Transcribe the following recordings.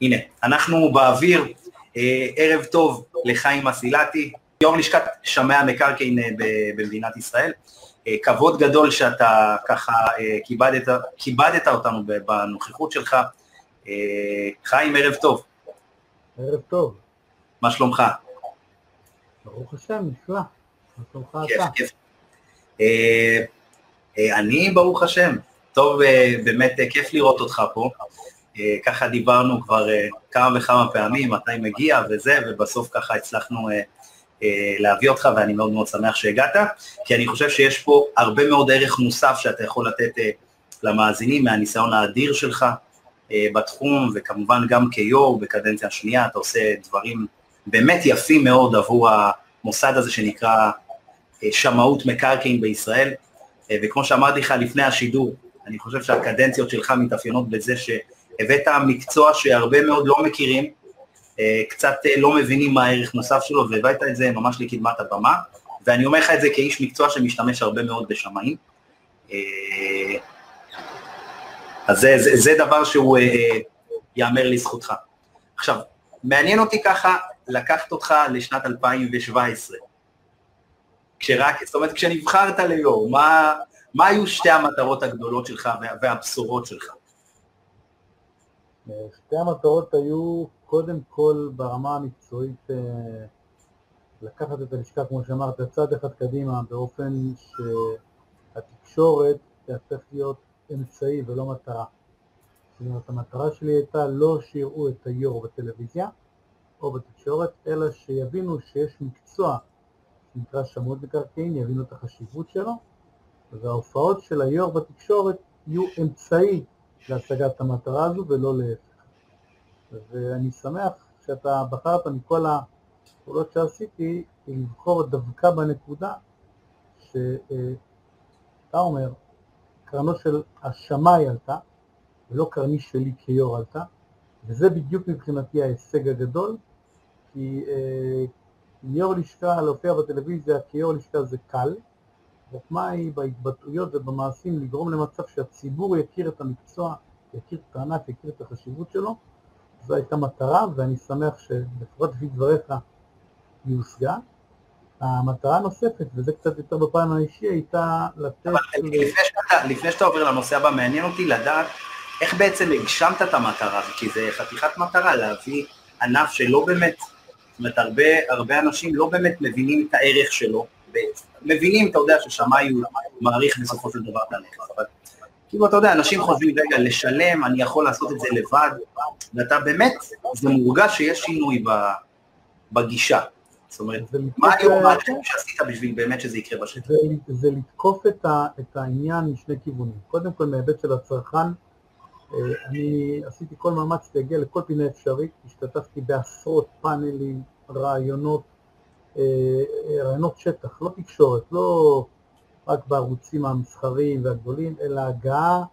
הנה, אנחנו באוויר, אה, ערב טוב לחיים אסילתי, יו"ר לשכת שמאי המקרקעין אה, במדינת ישראל. אה, כבוד גדול שאתה ככה כיבדת, כיבדת אותנו בנוכחות שלך. חיים, ערב טוב. ערב טוב. מה שלומך? ברוך השם, נפלא. מה שלומך אתה? כיף, כיף. אני, ברוך השם. טוב, באמת כיף לראות אותך פה. אה, ככה דיברנו כבר אה, כמה וכמה פעמים, מתי מגיע וזה, ובסוף ככה הצלחנו אה, להביא אותך, ואני מאוד מאוד שמח שהגעת, כי אני חושב שיש פה הרבה מאוד ערך מוסף שאתה יכול לתת למאזינים מהניסיון האדיר שלך בתחום, וכמובן גם כיו"ר בקדנציה השנייה, אתה עושה דברים באמת יפים מאוד עבור המוסד הזה שנקרא שמאות מקרקעין בישראל, וכמו שאמרתי לך לפני השידור, אני חושב שהקדנציות שלך מתאפיינות בזה ש... הבאת מקצוע שהרבה מאוד לא מכירים, אה, קצת אה, לא מבינים מה הערך מוסף שלו, והבאת את זה ממש לקדמת הבמה, ואני אומר לך את זה כאיש מקצוע שמשתמש הרבה מאוד בשמאים. אה, אז זה, זה, זה דבר שהוא ייאמר לזכותך. עכשיו, מעניין אותי ככה לקחת אותך לשנת 2017. כשרק, זאת אומרת, כשנבחרת ליו"ר, מה, מה היו שתי המטרות הגדולות שלך והבשורות שלך? שתי המטרות היו קודם כל ברמה המקצועית אה, לקחת את הלשכה, כמו שאמרת, צעד אחד קדימה באופן שהתקשורת תהפך להיות אמצעי ולא מטרה. זאת אומרת, המטרה שלי הייתה לא שיראו את היו"ר בטלוויזיה או בתקשורת, אלא שיבינו שיש מקצוע שנקרא שמות מקרקעין, יבינו את החשיבות שלו, וההופעות של היו"ר בתקשורת יהיו אמצעי להשגת המטרה הזו ולא להפך. ואני שמח שאתה בחרת מכל הפעולות שעשיתי לבחור דווקא בנקודה שאתה אומר, קרנו של השמאי עלתה ולא קרני שלי כיו"ר עלתה וזה בדיוק מבחינתי ההישג הגדול כי אה, יו"ר לשכה להופיע בטלוויזיה כיו"ר לשכה זה קל החוכמה היא בהתבטאויות ובמעשים לגרום למצב שהציבור יכיר את המקצוע, יכיר את הענף, יכיר את החשיבות שלו, זו הייתה מטרה ואני שמח שלפחות לפי דבריך היא הושגה. המטרה הנוספת, וזה קצת יותר בפן האישי, הייתה לתת... אבל. לפני, שאתה, לפני שאתה עובר לנושא הבא, מעניין אותי לדעת איך בעצם הגשמת את המטרה, כי זה חתיכת מטרה להביא ענף שלא באמת, זאת אומרת, הרבה, הרבה אנשים לא באמת מבינים את הערך שלו, מבינים, אתה יודע, ששמאי הוא מעריך בסופו של דבר את הנכס, אבל כאילו, אתה יודע, אנשים חושבים, רגע, לשלם, אני יכול לעשות את זה לבד, ואתה באמת, זה מורגש שיש שינוי בגישה. זאת אומרת, מה היום המערכת שעשית בשביל באמת שזה יקרה בשטח? זה לתקוף את העניין משני כיוונים. קודם כל, מהיבט של הצרכן, אה, אני עשיתי כל מאמץ להגיע לכל פינה אפשרית, השתתפתי בעשרות פאנלים, רעיונות, רעיונות שטח, לא תקשורת, לא רק בערוצים המסחריים והגדולים, אלא הגעה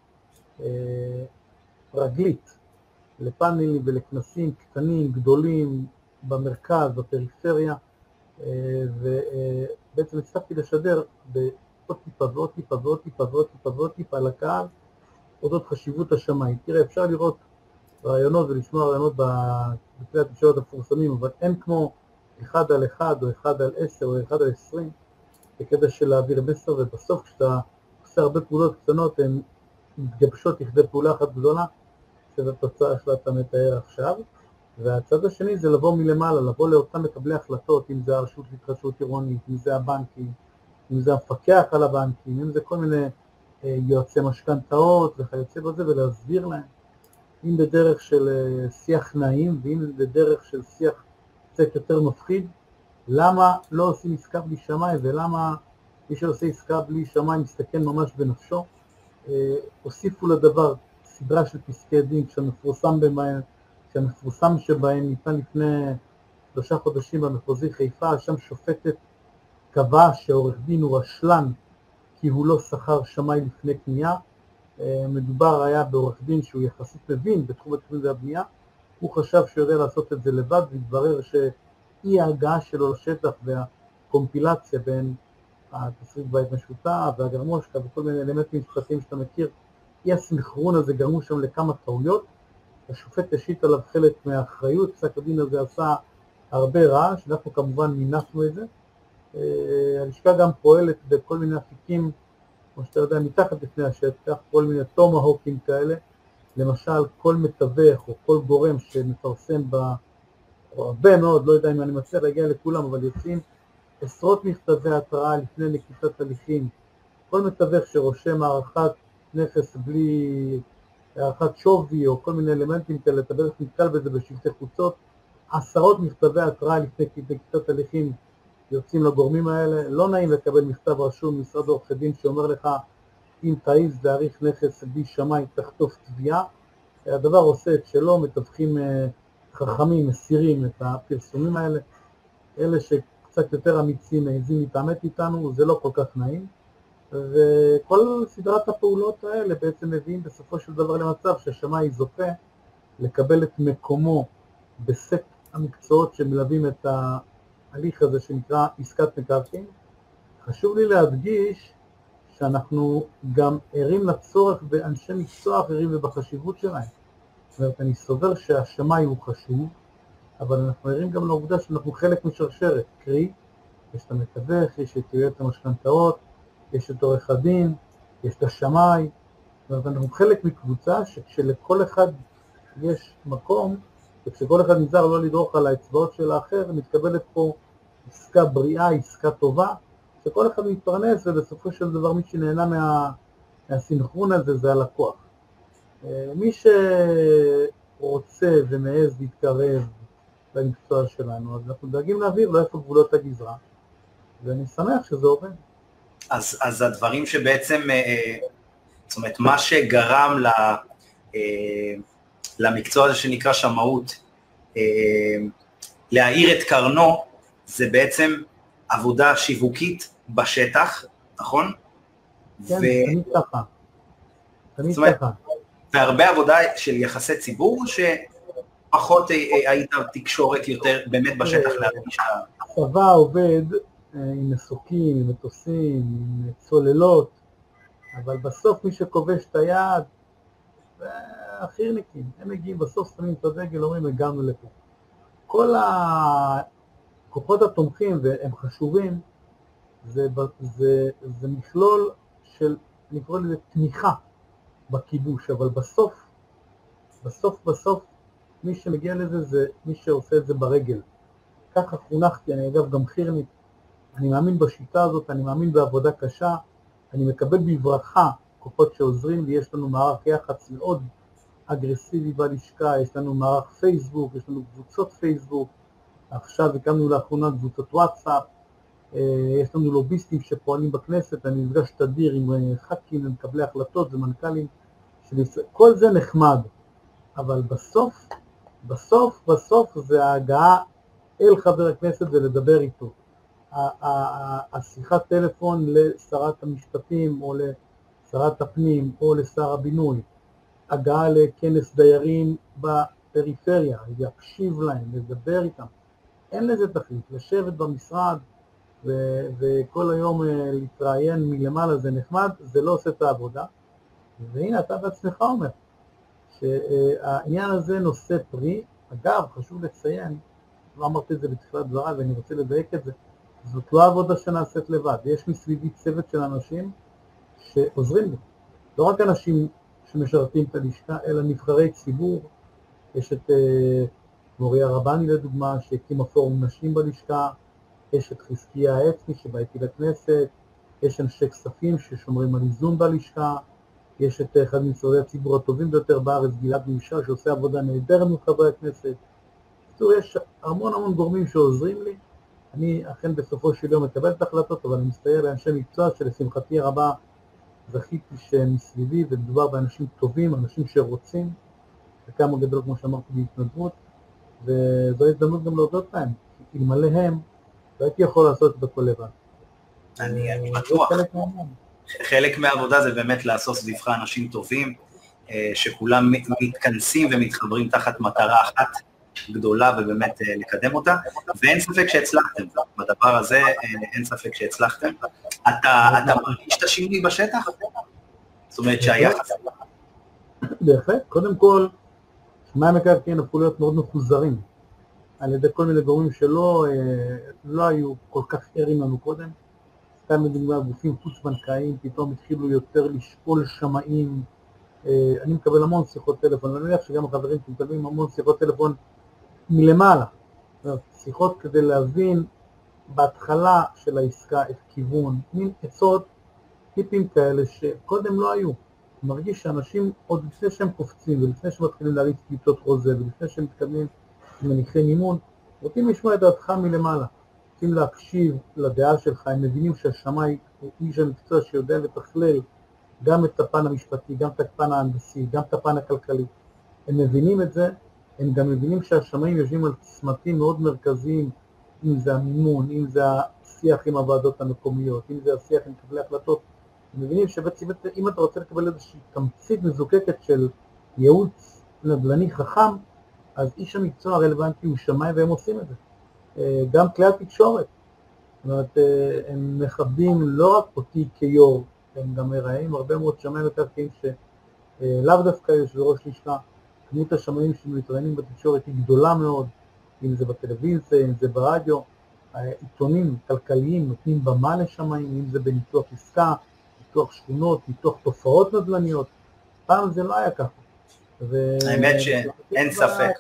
אה, רגלית לפאנלים ולכנסים קטנים, גדולים, במרכז, בפריפריה, אה, ובעצם הצלחתי לשדר בעוד טיפה ועוד טיפה ועוד טיפה ועוד טיפה ועוד טיפה לקהל אודות חשיבות השמיים. תראה, אפשר לראות רעיונות ולשמוע רעיונות בכלי התקשורת המפורסמים, אבל אין כמו אחד על אחד או אחד על עשר או אחד על עשרים בקטע של להעביר מסר, ובסוף כשאתה עושה הרבה פעולות קטנות, הן מתגבשות לכדי פעולה אחת גדולה, שזו התוצאה שאתה מתאר עכשיו. והצד השני זה לבוא מלמעלה, לבוא לאותם מקבלי החלטות, אם זה הרשות להתחדשות עירונית, אם זה הבנקים, אם זה המפקח על הבנקים, אם זה כל מיני אה, יועצי משכנתאות וכיוצא בזה, ולהסביר להם, אם בדרך של אה, שיח נעים ואם בדרך של שיח קצת יותר מפחיד, למה לא עושים עסקה בלי שמאי ולמה מי שעושה עסקה בלי שמאי מסתכן ממש בנפשו. אה, הוסיפו לדבר סדרה של פסקי דין כשהמפורסם בהם, כשהמפורסם שבהם ניתן לפני שלושה חודשים במחוזי חיפה, שם שופטת קבעה שעורך דין הוא רשלן כי הוא לא שכר שמאי לפני קנייה. אה, מדובר היה בעורך דין שהוא יחסית מבין בתחום התכנון והבנייה, הוא חשב שהוא יודע לעשות את זה לבד והתברר ש... אי ההגעה שלו לשטח והקומפילציה בין התסריט בית משותף והגרמושקה וכל מיני אלמנטים משפטיים שאתה מכיר, אי הסנכרון הזה גרמו שם לכמה טעויות השופט השית עליו חלק מהאחריות, פסק הדין הזה עשה הרבה רעש, אנחנו כמובן מינפנו את זה. אה, הלשכה גם פועלת בכל מיני אפיקים, כמו שאתה יודע, מתחת לפני השטח, כל מיני טומהוקים כאלה, למשל כל מתווך או כל גורם שמפרסם ב... או הרבה מאוד, לא יודע אם אני מצליח להגיע לכולם, אבל יוצאים עשרות מכתבי התראה לפני נקיטת הליכים. כל מתווך שרושם הערכת נכס בלי הערכת שווי או כל מיני אלמנטים כאלה, אתה בטח נתקל בזה בשלטי חוצות, עשרות מכתבי התראה לפני נקיטת הליכים יוצאים לגורמים האלה, לא נעים לקבל מכתב רשום ממשרד עורכי דין שאומר לך אם תעיז להעריך נכס בלי שמאי תחטוף תביעה, הדבר עושה את שלו, מתווכים אה, חכמים מסירים את הפרסומים האלה, אלה שקצת יותר אמיצים מעזים להתעמת איתנו, זה לא כל כך נעים, וכל סדרת הפעולות האלה בעצם מביאים בסופו של דבר למצב שהשמאי זוכה לקבל את מקומו בסט המקצועות שמלווים את ההליך הזה שנקרא עסקת מקרקעין. חשוב לי להדגיש שאנחנו גם ערים לצורך באנשי מקצוע אחרים ובחשיבות שלהם. זאת אומרת, אני סובר שהשמאי הוא חשוב, אבל אנחנו ערים גם לעובדה שאנחנו חלק משרשרת, קרי, יש את המתווך, יש את יועץ המשכנתאות, יש את עורך הדין, יש את השמאי, זאת אומרת, אנחנו חלק מקבוצה שכשלכל אחד יש מקום, וכשכל אחד נזהר לא לדרוך על האצבעות של האחר, מתקבלת פה עסקה בריאה, עסקה טובה, שכל אחד מתפרנס ובסופו של דבר מי שנהנה מה, מהסינכרון הזה זה הלקוח. אה, מי שרוצה ומעז להתקרב למקצוע שלנו, אז אנחנו דואגים להעביר לו איפה גבולות הגזרה, ואני שמח שזה עובד. אז, אז הדברים שבעצם, אה, אה, זאת אומרת, מה שגרם ל, למקצוע הזה שנקרא שמאות, להאיר את קרנו, זה בעצם עבודה שיווקית בשטח, נכון? כן, תמיד ככה. תמיד ככה. והרבה עבודה של יחסי ציבור, שפחות אה, אה, היית תקשורת יותר באמת בשטח אה, להרגיש הצבא עובד עם מסוקים, עם מטוסים, עם צוללות, אבל בסוף מי שכובש את היעד זה החירניקים, הם מגיעים בסוף, שמים את הדגל, אומרים הגענו לפה. כל הכוחות התומכים, והם חשובים, זה, זה, זה מכלול של, אני קורא לזה תמיכה בכיבוש, אבל בסוף, בסוף בסוף מי שמגיע לזה זה מי שעושה את זה ברגל. ככה חונכתי, אני אגב גם חירנית, אני מאמין בשיטה הזאת, אני מאמין בעבודה קשה, אני מקבל בברכה כוחות שעוזרים לי, יש לנו מערך יח"צ מאוד אגרסיבי בלשכה, יש לנו מערך פייסבוק, יש לנו קבוצות פייסבוק, עכשיו הקמנו לאחרונה קבוצות וואטסאפ, יש לנו לוביסטים שפועלים בכנסת, אני נפגש תדיר עם אה, ח"כים ומקבלי החלטות ומנכ"לים כל זה נחמד, אבל בסוף, בסוף, בסוף זה ההגעה אל חבר הכנסת ולדבר איתו. השיחת טלפון לשרת המשפטים או לשרת הפנים או לשר הבינוי, הגעה לכנס דיירים בפריפריה, להקשיב להם, לדבר איתם, אין לזה תכלית, לשבת במשרד ו- וכל היום uh, להתראיין מלמעלה זה נחמד, זה לא עושה את העבודה. והנה אתה בעצמך אומר שהעניין הזה נושא פרי. אגב, חשוב לציין, לא אמרתי את זה בתחילת דבריי ואני רוצה לדייק את זה, זאת לא עבודה שנעשית לבד, יש מסביבי צוות של אנשים שעוזרים לי. לא רק אנשים שמשרתים את הלשכה, אלא נבחרי ציבור. יש את uh, מוריה רבני לדוגמה, שהקימה פורום נשים בלשכה, יש את חזקיה העצמי שבא איתי לכנסת, יש אנשי כספים ששומרים על איזון בלשכה, יש את אחד ממשרדי הציבור הטובים ביותר בארץ, גלעד מישר, שעושה עבודה נהדרת עם חברי הכנסת. בקיצור, יש המון המון גורמים שעוזרים לי. אני אכן בסופו של יום מקבל את ההחלטות, אבל אני מסתייע לאנשי מקצוע שלשמחתי הרבה זכיתי שהם מסביבי, ומדובר באנשים טובים, אנשים שרוצים, חלקם הגדול, כמו שאמרתי, בהתנדבות, וזו הזדמנות גם להודות להם, אלמלא הם, לא הייתי יכול לעשות את הכל לבד. אני, אני בטוח. חלק מהעבודה זה באמת לעשות סביבך אנשים טובים, אה, שכולם מתכנסים ומתחברים תחת מטרה אחת גדולה ובאמת אה, לקדם אותה, ואין ספק שהצלחתם, בדבר הזה אה, אין ספק שהצלחתם. אתה, אתה מרגיש את השינוי בשטח? זאת אומרת שהיחס... בהחלט, קודם כל, שמאי מקרקעין הפכו להיות מאוד מפוזרים על ידי כל מיני גורמים שלא אה, לא היו כל כך ערים לנו קודם. סתם לדוגמה, גופים חוץ-בנקאיים פתאום התחילו יותר לשקול שמאים. אה, אני מקבל המון שיחות טלפון, אני מניח שגם החברים מקבלים המון שיחות טלפון מלמעלה. שיחות כדי להבין בהתחלה של העסקה את כיוון, מין עצות, טיפים כאלה שקודם לא היו. מרגיש שאנשים עוד לפני שהם קופצים ולפני שהם מתחילים להריץ טיוטות חוזה ולפני שהם מתקדמים מניחי מימון, רוצים לשמוע את דעתך מלמעלה, רוצים להקשיב לדעה שלך, הם מבינים שהשמאי הוא איש המקצוע שיודע לתכלל גם את הפן המשפטי, גם את הפן ההנדסי, גם את הפן הכלכלי. הם מבינים את זה, הם גם מבינים שהשמאים יושבים על צמתים מאוד מרכזיים, אם זה המימון, אם זה השיח עם הוועדות המקומיות, אם זה השיח עם קבלי החלטות, הם מבינים שבעצם אם אתה רוצה לקבל איזושהי תמצית מזוקקת של ייעוץ נדל"ני חכם, אז איש המקצוע הרלוונטי הוא שמאי והם עושים את זה. אה, גם כלי התקשורת, זאת אומרת, אה, הם מכבדים לא רק אותי כיו"ר, הם גם מראים הרבה מאוד שמאי מקרקעין שלאו דווקא יושבי ראש לשכה, כמות השמאים שמתראיינים בתקשורת היא גדולה מאוד, אם זה בטלוויזיה, אם זה ברדיו, עיתונים כלכליים נותנים במה לשמאים, אם זה בניתוח עסקה, ניתוח שכונות, ניתוח תופעות נדל"ניות, פעם זה לא היה ככה. האמת שאין ספק.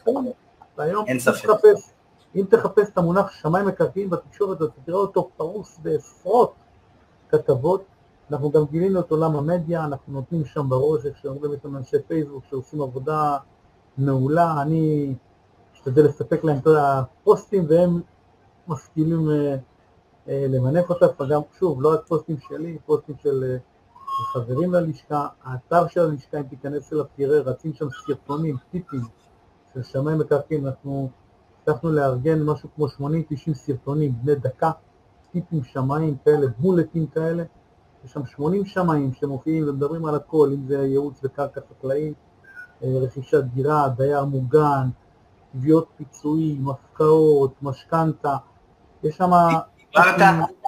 והיום אין ספק. תחפש, אם תחפש את המונח שמאי מקרקעין בתקשורת, אתה תראה אותו פרוס בעשרות כתבות. אנחנו גם גילינו את עולם המדיה, אנחנו נותנים שם בראש, איך שאומרים את אנשי פייסבוק שעושים עבודה מעולה, אני אשתדל לספק להם את הפוסטים והם משכילים אה, אה, למנף אותה, וגם שוב, לא רק פוסטים שלי, פוסטים של אה, חברים ללשכה, האתר של הלשכה, אם תיכנס אליו תראה, רצים שם סרטונים, טיפים של שמאי מקרקעין, אנחנו הצלחנו לארגן משהו כמו 80-90 סרטונים בני דקה, טיפים שמאים כאלה, בולטים כאלה, יש שם 80 שמאים שמופיעים ומדברים על הכל, אם זה ייעוץ בקרקע חקלאית, רכישת דירה, דייר מוגן, תביעות פיצויים, הפקעות, משכנתה, יש שם... דיברת,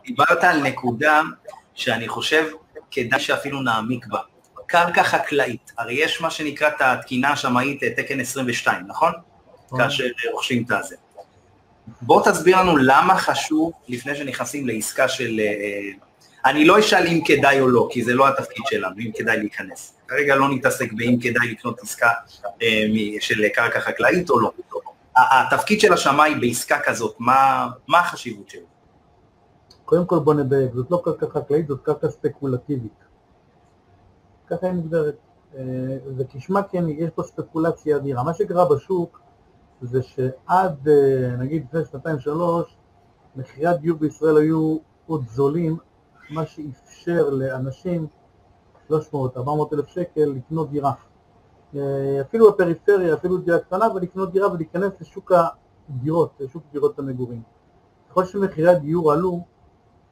דיברת על נקודה שאני חושב כדאי שאפילו נעמיק בה. קרקע חקלאית, הרי יש מה שנקרא את התקינה השמאית תקן 22, נכון? נכון? כאשר רוכשים את הזה. בוא תסביר לנו למה חשוב, לפני שנכנסים לעסקה של... אה, אני לא אשאל אם כדאי או לא, כי זה לא התפקיד שלנו, אם כדאי להיכנס. כרגע לא נתעסק באם כדאי לקנות עסקה אה, של קרקע חקלאית או לא. התפקיד של השמאי בעסקה כזאת, מה, מה החשיבות שלו? קודם כל בוא נדייק, זאת לא קרקע חקלאית, זאת קרקע ספקולטיבית. ככה היא מוגדרת. אה, וכשמה כן, יש פה ספקולציה אדירה. מה שקרה בשוק זה שעד אה, נגיד לפני שנתיים שלוש, מחירי הדיור בישראל היו עוד זולים, מה שאפשר לאנשים 300-400 אלף שקל לקנות דירה. אה, אפילו בפריפריה, אפילו דירה קטנה, ולקנות דירה ולהיכנס לשוק הדירות, לשוק דירות המגורים. ככל שמחירי הדיור עלו,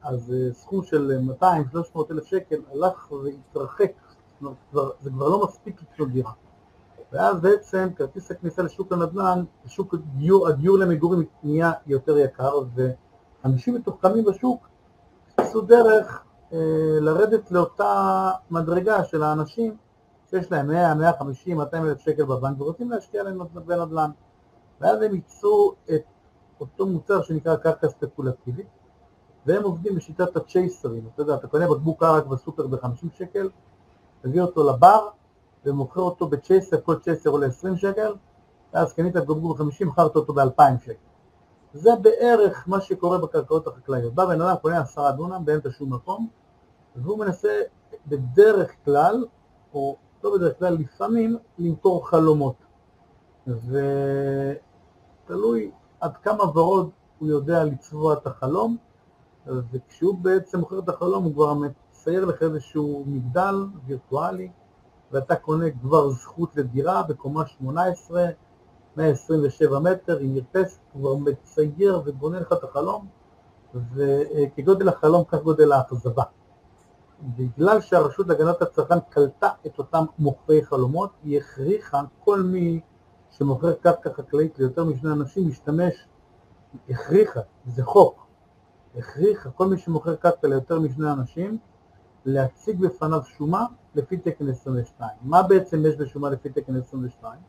אז אה, סכום של 200-300 אלף שקל הלך והתרחק, זה כבר לא מספיק לקנות דירה. ואז בעצם כרטיס הכניסה לשוק הנדל"ן, שוק הדיור, הדיור למגורים נהיה יותר יקר, ואנשים מתוחכמים בשוק עשו דרך אה, לרדת לאותה מדרגה של האנשים שיש להם 100, 150, 200 אלף שקל בבנק ורוצים להשקיע להם בנדל"ן. ואז הם ייצרו את אותו מוצר שנקרא קרקע ספקולטיבית, והם עובדים בשיטת הצ'ייסרים. אתה יודע, אתה קונה בקבוק קרק בסופר ב-50 שקל, מביא אותו לבר ומוכר אותו בצ'ייסר, כל צ'ייסר עולה 20 שקל, ואז קנית בקבוק ב-50, מכרת אותו ב-2,000 שקל. זה בערך מה שקורה בקרקעות החקלאיות. בא בן אדם, קונה עשרה דונם באמצע שום מקום, והוא מנסה בדרך כלל, או לא בדרך כלל, לפעמים למכור חלומות. ותלוי עד כמה ורוד הוא יודע לצבוע את החלום, וכשהוא בעצם מוכר את החלום הוא כבר מצייר לך איזשהו מגדל וירטואלי, ואתה קונה כבר זכות לדירה בקומה 18, 127 מטר עם מרפסת, כבר מצייר ובונה לך את החלום, וכגודל החלום כך גודל האכזבה. בגלל שהרשות להגנת הצרכן קלטה את אותם מוכרי חלומות, היא הכריחה כל מי שמוכר קרקע חקלאית ליותר משני אנשים להשתמש, הכריחה, זה חוק, הכריחה כל מי שמוכר קרקע ליותר משני אנשים להציג בפניו שומה לפי תקן 22. מה בעצם יש בשומה לפי תקן 22?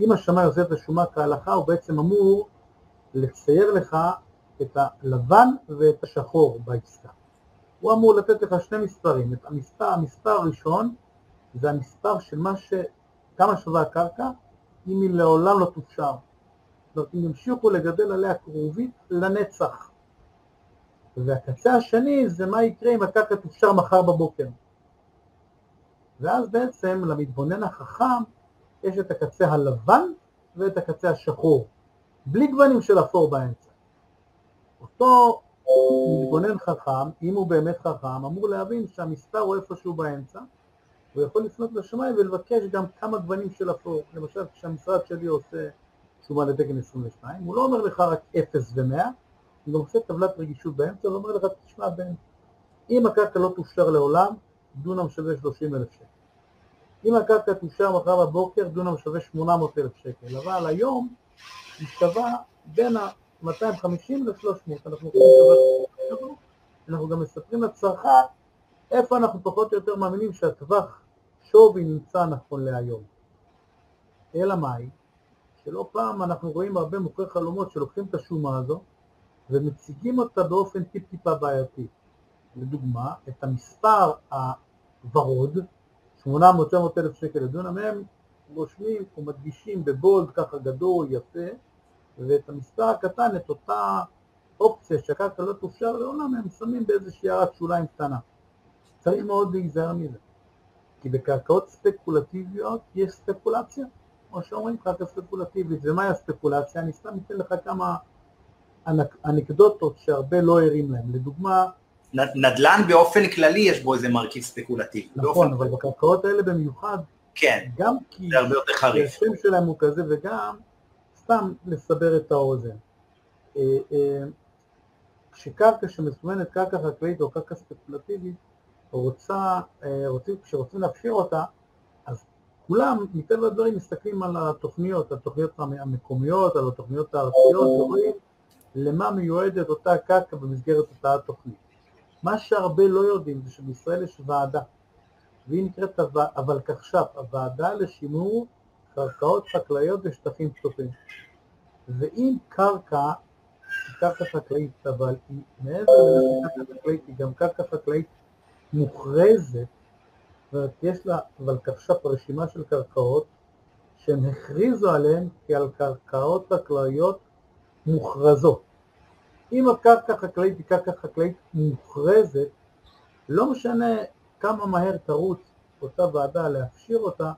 אם השמאי עושה את השומה כהלכה, הוא בעצם אמור לצייר לך את הלבן ואת השחור בעסקה. הוא אמור לתת לך שני מספרים, את המספר, המספר הראשון זה המספר של מה ש... כמה שווה הקרקע אם היא לעולם לא תופשר. זאת אומרת, אם ימשיכו לגדל עליה כרובית לנצח. והקצה השני זה מה יקרה אם הקרקע תופשר מחר בבוקר. ואז בעצם למתבונן החכם יש את הקצה הלבן ואת הקצה השחור, בלי גוונים של אפור באמצע. אותו מתבונן חכם, אם הוא באמת חכם, אמור להבין שהמספר הוא איפשהו באמצע, הוא יכול לפנות לשמיים ולבקש גם כמה גוונים של אפור. למשל, כשהמשרד שלי עושה שומה לתקן 22, הוא לא אומר לך רק 0 ו-100, הוא עושה טבלת רגישות באמצע ואומר לך, תשמע בן, אם הקרקע לא תאושר לעולם, דונם שווה 30 אלף שקל. אם הקרקע תאושר מחר בבוקר, דונם שווה 800 אלף שקל, אבל היום היא שווה בין ה-250 ל-300, אנחנו אנחנו גם מספרים לצרכן איפה אנחנו פחות או יותר מאמינים שהטווח שווי נמצא נכון להיום. אלא מאי? שלא פעם אנחנו רואים הרבה מוכרי חלומות שלוקחים את השומה הזו ומציגים אותה באופן טיפ-טיפה בעייתי. לדוגמה, את המספר הוורוד, 800-900 אלף שקל לדונם, הם רושמים ומדגישים בבולד ככה גדול, יפה, ואת המספר הקטן, את אותה אופציה שהקרקע לא תופשר לעולם, הם שמים באיזושהי הערת שוליים קטנה. צריך מאוד להיזהר מזה, כי בקרקעות ספקולטיביות יש ספקולציה, כמו שאומרים קרקע ספקולטיבית, ומהי הספקולציה? אני סתם אתן לך כמה אנקדוטות שהרבה לא ערים להם, לדוגמה נדל"ן באופן כללי יש בו איזה מרכיב ספקולטיבי. נכון, אבל בקרקעות האלה במיוחד, כן, גם כי זה הרבה יותר חריף. השם שלהם הוא כזה וגם סתם לסבר את האוזן. אה, אה, כשקרקע שמסומנת קרקע חקלאית או קרקע ספקולטיבית, רוצה, אה, רוצים, כשרוצים להפשיר אותה, אז כולם מטבע הדברים מסתכלים על התוכניות, על התוכניות המקומיות, על התוכניות הארציות, למה מיועדת אותה קרקע במסגרת אותה התוכנית. מה שהרבה לא יודעים זה שבישראל יש ועדה, והיא נקראת הוולקחש"פ, הוועדה לשימור קרקעות חקלאיות ושטחים פתוחים. ואם קרקע היא קרקע חקלאית, אבל היא מעבר לזה קרקע חקלאית, היא גם קרקע חקלאית מוכרזת, זאת אומרת, יש לה ולקחש"פ רשימה של קרקעות שהם הכריזו עליהן כעל קרקעות חקלאיות מוכרזות. אם הקרקע החקלאית היא קרקע חקלאית מוכרזת, לא משנה כמה מהר תרוץ אותה ועדה להפשיר אותה,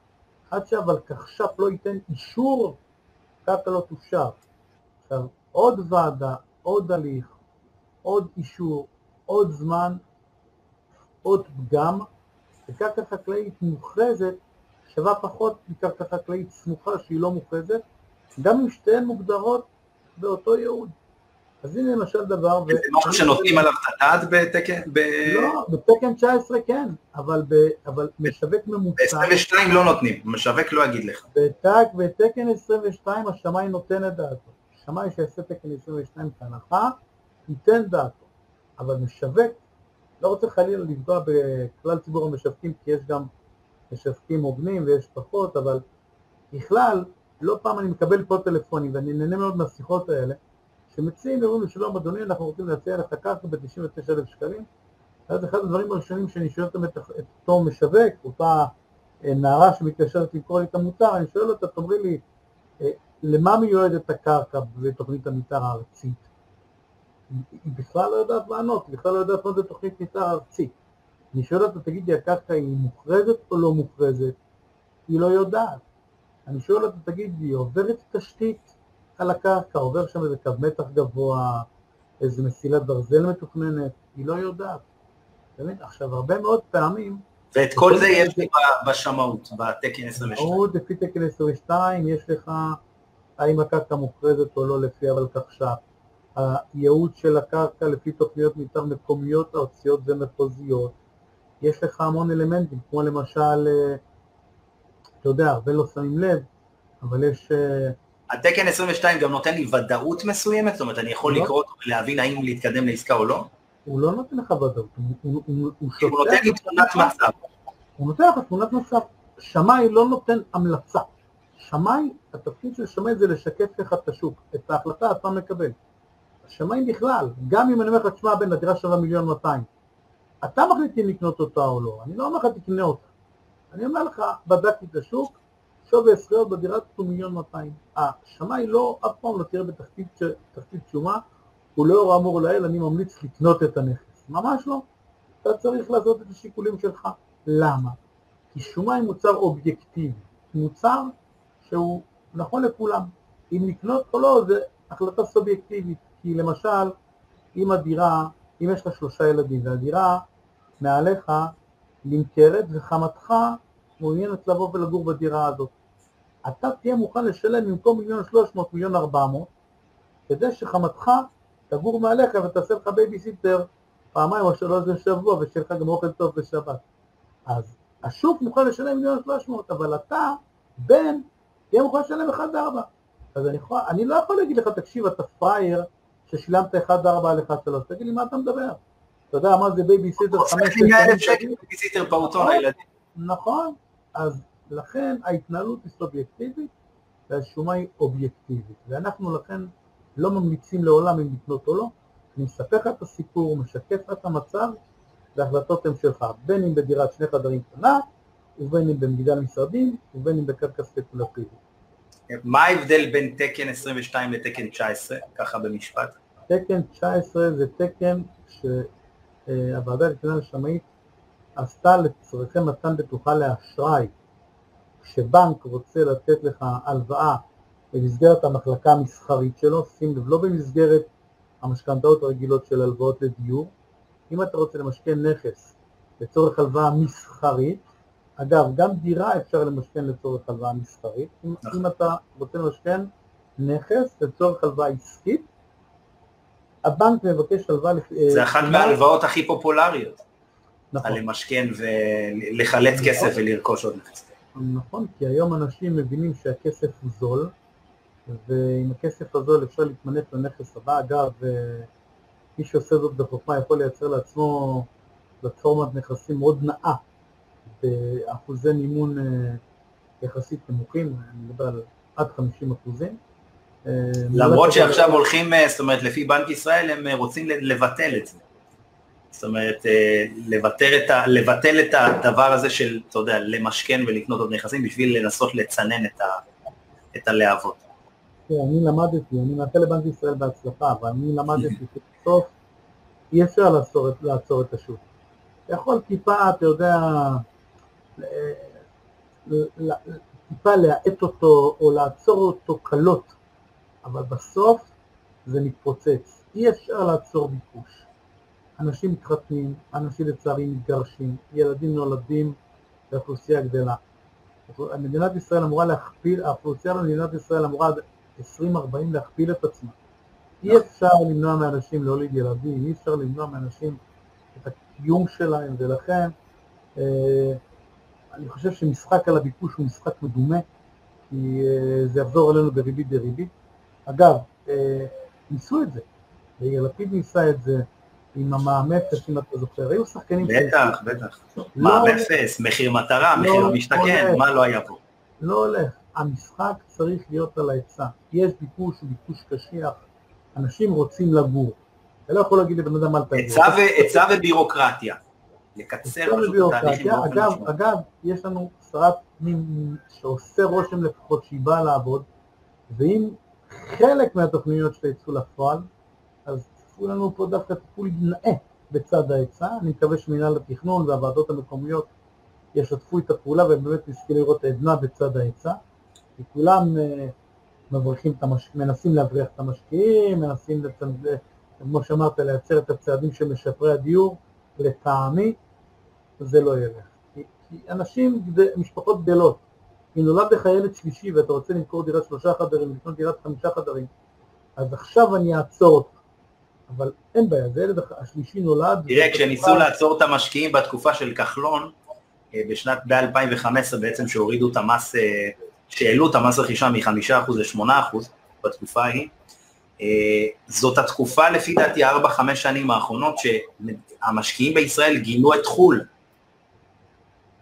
עד שהוולקחש"פ לא ייתן אישור, קרקע לא תופשר. עכשיו, עוד ועדה, עוד הליך, עוד אישור, עוד זמן, עוד פגם, וקרקע חקלאית מוכרזת שווה פחות מקרקע חקלאית סמוכה שהיא לא מוכרזת, גם אם שתיהן מוגדרות באותו ייעוד. אז הנה למשל דבר... זה משהו שנותנים עליו את הדעת בתקן... לא, בתקן 19 כן, אבל, ב, אבל משווק ממוצע... ב-22 לא נותנים, משווק לא יגיד לך. בתק, בתקן 22 השמאי נותן את דעתו. שמאי שיעשה תקן 22 כהנחה, ייתן דעתו. אבל משווק, לא רוצה חלילה לפגוע בכלל ציבור המשווקים, כי יש גם משווקים הוגנים ויש פחות, אבל בכלל, לא פעם אני מקבל פה טלפונים, ואני נהנה מאוד מהשיחות האלה, שמציעים ואומרים לי, שלום אדוני, אנחנו רוצים להציע לך קרקע ב-99,000 שקלים. ואז אחד הדברים הראשונים שאני שואל את אותו משווק, אותה אה, נערה שמתקשרת לקרוא לי את המוצר, אני שואל אותה, תאמרי לי, אה, למה מיועדת הקרקע בתוכנית המתאר הארצית? היא בכלל לא יודעת לענות, היא בכלל לא יודעת מה זה תוכנית מתאר ארצית. אני שואל אותה, תגידי, הקרקע היא מוכרזת או לא מוכרזת? היא לא יודעת. אני שואל אותה, תגידי, היא עוברת תשתית? על הקרקע, עובר שם איזה קו מתח גבוה, איזה מסילת ברזל מתוכננת, היא לא יודעת. באמת, עכשיו, הרבה מאוד פעמים... ואת כל זה יש לי בשמאות, בתקן 22. בשמאות, לפי תקן 22, יש לך האם הקרקע מוכרזת או לא לפי אבל כך הייעוד של הקרקע לפי תוכניות מתאר מקומיות, הארציות ומחוזיות. יש לך המון אלמנטים, כמו למשל, אה, אתה יודע, הרבה לא שמים לב, אבל יש אה, התקן 22 גם נותן לי ודאות מסוימת? זאת אומרת, אני יכול לא. לקרוא אותו ולהבין האם להתקדם לעסקה או לא? הוא לא נותן לך ודאות, הוא, הוא, הוא, הוא נותן לי תמונת מצב. הוא נותן לך תמונת מצב. שמאי לא נותן המלצה. שמאי, התפקיד של שמאי זה לשקף לך את השוק, את ההחלטה אתה מקבל. שמאי בכלל, גם אם אני אומר לך, תשמע בן, הדירה שווה מיליון 200, אתה מחליט אם לקנות אותה או לא, אני לא אומר לך תקנה אותה. אני אומר לך, בדקתי את השוק, שווי הזכויות בדירה הוא מיליון 200. השמאי לא, אף פעם לא תראה בתחתית שומה, הוא לא אמור לאל, אני ממליץ לקנות את הנכס. ממש לא. אתה צריך לעשות את השיקולים שלך. למה? כי שומה היא מוצר אובייקטיבי, מוצר שהוא נכון לכולם. אם לקנות או לא, זה החלטה סובייקטיבית. כי למשל, אם הדירה, אם יש לך שלושה ילדים והדירה מעליך נמכרת וחמתך מעוניינת לבוא ולגור בדירה הזאת. אתה תהיה מוכן לשלם במקום מיליון שלוש מאות, מיליון ארבע מאות, כדי שחמתך תגור מעליך ותעשה לך בייביסיטר פעמיים או שלוש בשבוע ושיהיה לך גם אוכל טוב בשבת. אז השוק מוכן לשלם מיליון שלוש מאות, אבל אתה, בן, תהיה מוכן לשלם אחד ארבע. אז אני, יכול, אני לא יכול להגיד לך, תקשיב, אתה פראייר ששילמת אחד ארבע על אחד שלוש, תגיד לי מה אתה מדבר? אתה יודע מה זה בייביסיטר חמש... שנים? 100 אלף שקל בייביסיטר פעוטון נכון. לילדים. נכון, אז לכן ההתנהלות היא סובייקטיבית והשומה היא אובייקטיבית, ואנחנו לכן לא ממליצים לעולם אם לקנות או לא, אני מספר לך את הסיפור, משקף לך את המצב, וההחלטות הן שלך, בין אם בדירת שני חדרים קטנה, ובין אם במגדל משרדים, ובין אם בקרקע ספקולטיבית. מה ההבדל בין תקן 22 לתקן 19, ככה במשפט? תקן 19 זה תקן שהוועדה לתקינה לשמאית עשתה לצורכי מתן בטוחה לאשראי. כשבנק רוצה לתת לך הלוואה במסגרת המחלקה המסחרית שלו, שים לב, לא במסגרת המשכנתאות הרגילות של הלוואות לדיור, אם אתה רוצה למשכן נכס לצורך הלוואה מסחרית, אגב, גם דירה אפשר למשכן לצורך הלוואה מסחרית, אם, נכון. אם אתה רוצה למשכן נכס לצורך הלוואה עסקית, הבנק מבקש הלוואה... זה אחת מההלוואות הכי פופולריות. נכון. למשכן ולחלט נכון. כסף ולרכוש עוד נכס. נכון, כי היום אנשים מבינים שהכסף הוא זול, ועם הכסף הזול אפשר להתמנף לנכס הבא. אגב, מי שעושה זאת בחוכמה יכול לייצר לעצמו פלטפורמת נכסים מאוד נאה, באחוזי מימון אה, יחסית נמוכים, אני מדבר על עד 50 אחוזים. אה, למרות שעכשיו הולכים, אה, זאת אומרת, לפי בנק ישראל הם רוצים לבטל את זה. זאת אומרת, לבטל את, ה, לבטל את הדבר הזה של, אתה יודע, למשכן ולקנות עוד נכסים בשביל לנסות לצנן את, ה, את הלהבות. כן, אני למדתי, אני מאחל לבנק ישראל בהצלחה, אבל אני למדתי שבסוף אי אפשר לעצור, לעצור את השוק. אתה יכול טיפה, אתה יודע, טיפה להאט אותו או לעצור אותו קלות, אבל בסוף זה מתפוצץ. אי אפשר לעצור ביקוש. אנשים מתחתנים, אנשים לצערי מתגרשים, ילדים נולדים והאוכלוסייה גדלה. מדינת ישראל אמורה להכפיל, האוכלוסייה במדינת ישראל אמורה עד 2040 להכפיל את עצמה. אי אפשר למנוע מאנשים להוליד ילדים, אי אפשר למנוע מאנשים את הקיום שלהם, ולכן אה, אני חושב שמשחק על הביקוש הוא משחק מדומה, כי אה, זה יחזור עלינו בריבית דריבית. אגב, אה, ניסו את זה, יאיר לפיד ניסה את זה עם המע"מ אפס, אם אתה זוכר, היו שחקנים... בטח, בטח. לא מע"מ אפס, מחיר מטרה, לא מחיר המשתכן, מה לא היה פה? לא הולך. המשחק צריך להיות על ההיצע. יש ביקוש, ביקוש קשיח, אנשים רוצים לגור. אתה לא יכול להגיד לבן אדם אל תגור. היצע ובירוקרטיה. לקצר פשוט את התהליכים באופן אגב, אגב, יש לנו שרת פנים שעושה רושם לפחות שהיא באה לעבוד, ואם חלק מהתוכניות שלה יצאו לפועל, אז צפו לנו פה דווקא טיפול נאה בצד ההיצע, אני מקווה שמנהל התכנון והוועדות המקומיות ישתפו את הפעולה ובאמת נזכה לראות עדנה בצד ההיצע, כי כולם אה, מבריחים את המש... מנסים להבריח את המשקיעים, מנסים, לצנד... כמו שאמרת, לייצר את הצעדים של משפרי הדיור, לטעמי זה לא ילך. כי, כי אנשים, משפחות גדלות, אם נולד לך ילד שלישי ואתה רוצה למכור דירת שלושה חדרים, לקנות דירת חמישה חדרים, אז עכשיו אני אעצור אותך. אבל אין בעיה, זה ילד השלישי נולד. תראה, כשניסו לעצור את המשקיעים בתקופה של כחלון, אה, בשנת, ב-2015 בעצם שהורידו את המס, אה, שהעלו את המס רכישה מ-5% ל-8% בתקופה ההיא, אה, זאת התקופה לפי דעתי 4-5 שנים האחרונות שהמשקיעים בישראל גינו את חו"ל.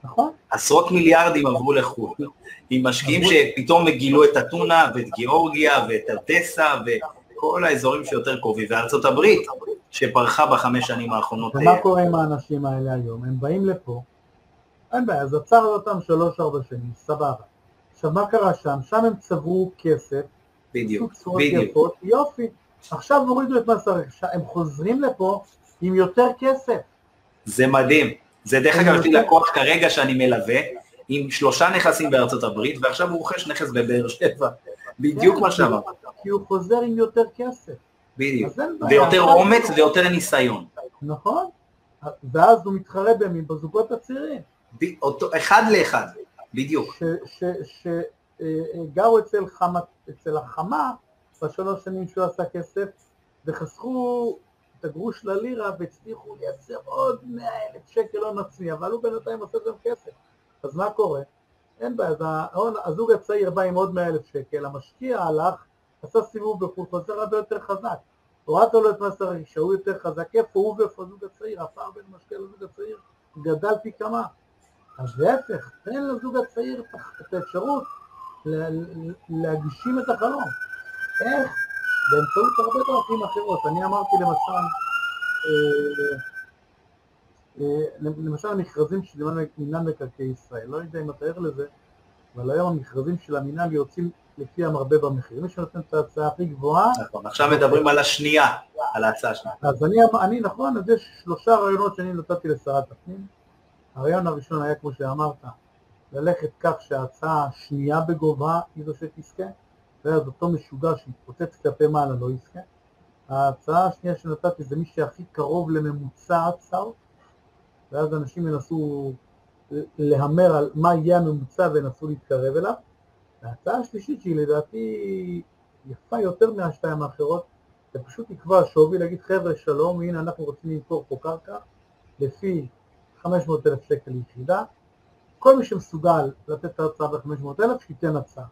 נכון. עשרות מיליארדים עברו לחו"ל, עם משקיעים שפתאום גילו את אתונה ואת גיאורגיה ואת אדסה וכל האזורים שיותר קרובים, וארצות הברית, שפרחה בחמש שנים האחרונות. ומה קורה עם האנשים האלה היום? הם באים לפה, אין בעיה, אז עצר אותם שלוש-ארבע שנים, סבבה. עכשיו, מה קרה שם? שם הם צברו כסף, בדיוק, בדיוק. יפות, יופי. עכשיו הורידו את מס הרכישה, הם חוזרים לפה עם יותר כסף. זה מדהים. זה דרך אגב, יש לי לקוח כרגע שאני מלווה, עם שלושה נכסים בארצות הברית, ועכשיו הוא רוכש נכס בבאר שבע. בדיוק כן, מה שאמרת. כי הוא חוזר עם יותר כסף. בדיוק. ויותר אומץ ויותר ניסיון. נכון. ואז הוא מתחרה במי? בזוגות הצעירים. אחד לאחד, בדיוק. שגרו אצל, חמה, אצל החמה בשלוש שנים שהוא עשה כסף, וחסכו את הגרוש ללירה והצליחו לייצר עוד מאה אלף שקל הון עצמי, אבל הוא בינתיים עושה גם כסף. אז מה קורה? אין בעיה, אז הזוג הצעיר בא עם עוד מאה אלף שקל, המשקיע הלך, עשה סיבוב בחו"ל, חוזר הרבה יותר חזק. הורדת לו את מס הרכישה, הוא יותר חזק, איפה הוא ואיפה הזוג הצעיר, הפער בין המשקיע לזוג הצעיר גדל פי כמה. אז להפך, תן לזוג הצעיר את האפשרות להגשים את החלום. איך? באמצעות הרבה דרכים אחרות. אני אמרתי למשל, אה, אה, למשל המכרזים של מינהל מקרקעי ישראל, לא יודע אם אתה ער לזה, אבל היום המכרזים של המינהל יוצאים לפי המרבה במחיר. מי שנותן את ההצעה הכי גבוהה... נכון, עכשיו מדברים על השנייה, על ההצעה השנייה. אז אני, אני נכון, אז יש שלושה רעיונות שאני נתתי לשרת הפנים. הרעיון הראשון היה, כמו שאמרת, ללכת כך שההצעה השנייה בגובה היא זו שתזכה. ואז אותו משוגע שהתפוצץ כלפי מעלה לא יזכה. ההצעה השנייה שנתתי זה מי שהכי קרוב לממוצע הצעות, ואז אנשים ינסו להמר על מה יהיה הממוצע וינסו להתקרב אליו. וההצעה השלישית שהיא לדעתי יפה יותר מהשתיים האחרות, זה פשוט לקבוע שווי, להגיד חבר'ה שלום, הנה אנחנו רוצים למכור פה קרקע לפי 500 אלף שקל ליחידה, כל מי שמסוגל לתת את ההצעה ב-500 אלף, שייתן הצעה.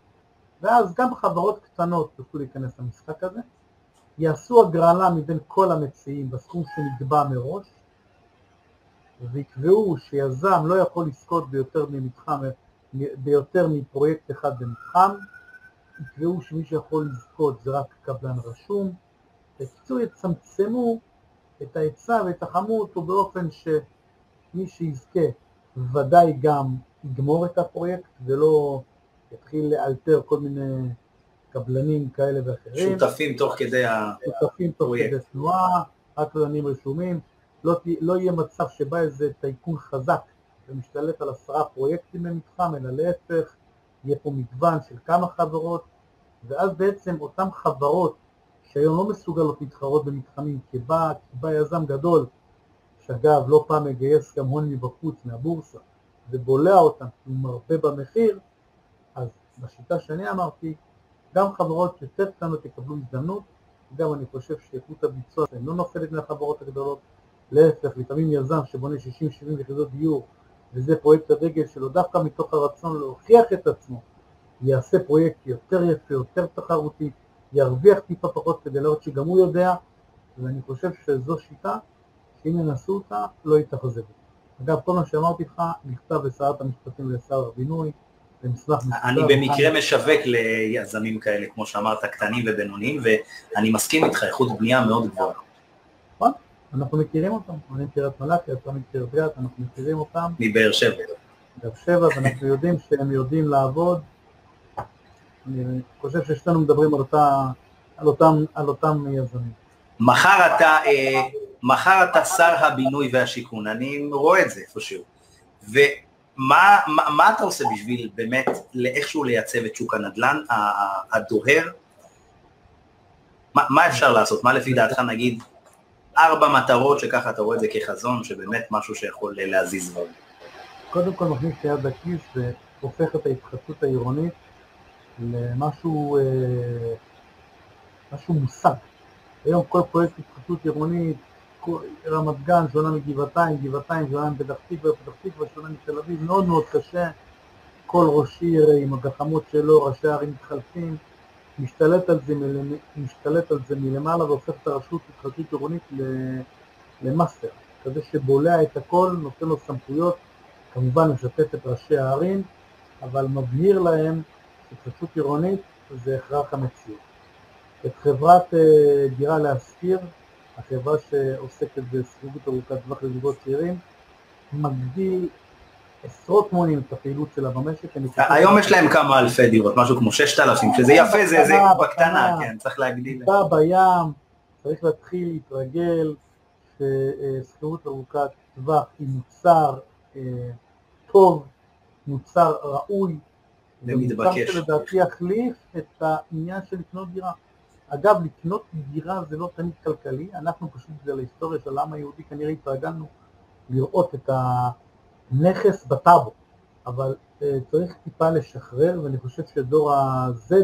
ואז גם חברות קטנות יוכלו להיכנס למשחק הזה, יעשו הגרלה מבין כל המציעים בסכום שנקבע מראש, ויקבעו שיזם לא יכול לזכות ביותר ממתחם, ביותר מפרויקט אחד במתחם, יקבעו שמי שיכול לזכות זה רק קבלן רשום, בקיצור יצמצמו את ההיצע ויתחמו אותו באופן שמי שיזכה ודאי גם יגמור את הפרויקט ולא יתחיל לאלתר כל מיני קבלנים כאלה ואחרים. שותפים תוך כדי הפרויקט. שותפים תוך כדי תנועה, רק קבלנים רשומים. לא, לא יהיה מצב שבא איזה טייקון חזק ומשתלט על עשרה פרויקטים במתחם, אלא להפך, יהיה פה מגוון של כמה חברות, ואז בעצם אותן חברות שהיום לא מסוגלות להתחרות במתחמים, כי בא, כי בא יזם גדול, שאגב לא פעם מגייס גם הון מבחוץ, מהבורסה, ובולע אותם כי הוא מרבה במחיר, אז בשיטה שאני אמרתי, גם חברות יותר קטנות יקבלו הזדמנות, גם אני חושב שאיכות הביצוע שלהם לא נופלת מהחברות הגדולות, להפך, לפעמים יזם שבונה 60-70 יחידות דיור, וזה פרויקט הדגל שלו, דווקא מתוך הרצון להוכיח את עצמו, יעשה פרויקט יותר יפה, יותר תחרותי, ירוויח טיפה פחות כדי לראות שגם הוא יודע, ואני חושב שזו שיטה שאם ינסו אותה, לא יתאכזבו. אגב, כל מה שאמרתי לך נכתב לשרת המשפטים ולשר הבינוי, אני במקרה משווק ליזמים כאלה, כמו שאמרת, קטנים ובינוניים, ואני מסכים איתך, איכות בנייה מאוד גבוהה. נכון, אנחנו מכירים אותם, אני מכיר את מלאכי, אתה מכיר את גת, אנחנו מכירים אותם. מבאר שבע. באר שבע, ואנחנו יודעים שהם יודעים לעבוד. אני חושב ששתינו מדברים על, אותה, על, אותם, על אותם יזמים. מחר אתה, אה, מחר אתה שר הבינוי והשיכון, אני רואה את זה איפשהו. מה, מה, מה אתה עושה בשביל באמת לאיכשהו לייצב את שוק הנדל"ן הדוהר? מה, מה אפשר לעשות? מה לפי דעתך נגיד ארבע מטרות שככה אתה רואה את זה כחזון, שבאמת משהו שיכול להזיז דברים? קודם כל מכניס את היד לכיס והופך את ההתחדשות העירונית למשהו אה, משהו מושג. היום כל פרויקט התחדשות עירונית רמת גן שונה מגבעתיים, גבעתיים שונה מפתח תקווה, פתח תקווה שונה מתל אביב, מאוד מאוד קשה. כל ראש עיר עם הגחמות שלו, ראשי הערים מתחלפים, משתלט על זה, משתלט על זה מלמעלה והופך את הרשות להתחדשות עירונית למאסטר, כזה שבולע את הכל, נותן לו סמכויות, כמובן משתף את ראשי הערים, אבל מבהיר להם התחדשות עירונית זה הכרח המציאות. את חברת אה, דירה להשכיר, החברה שעוסקת בשכירות ארוכת טווח לזוגות צעירים, מגדיל עשרות מונים את הפעילות שלה במשק. היום יש להם כמה אלפי דירות, משהו כמו ששת אלפים, שזה יפה, זה בקטנה, כן, צריך להגדיל. טיפה בים, צריך להתחיל להתרגל ששכירות ארוכת טווח היא מוצר אה, טוב, מוצר ראוי, ומתבקש. שלדעתי יחליף את העניין של לקנות דירה. אגב, לקנות דירה זה לא תמיד כלכלי, אנחנו פשוט בגלל ההיסטוריה של העם היהודי כנראה התרגלנו לראות את הנכס בטאבו, אבל uh, צריך טיפה לשחרר, ואני חושב שדור ה-Z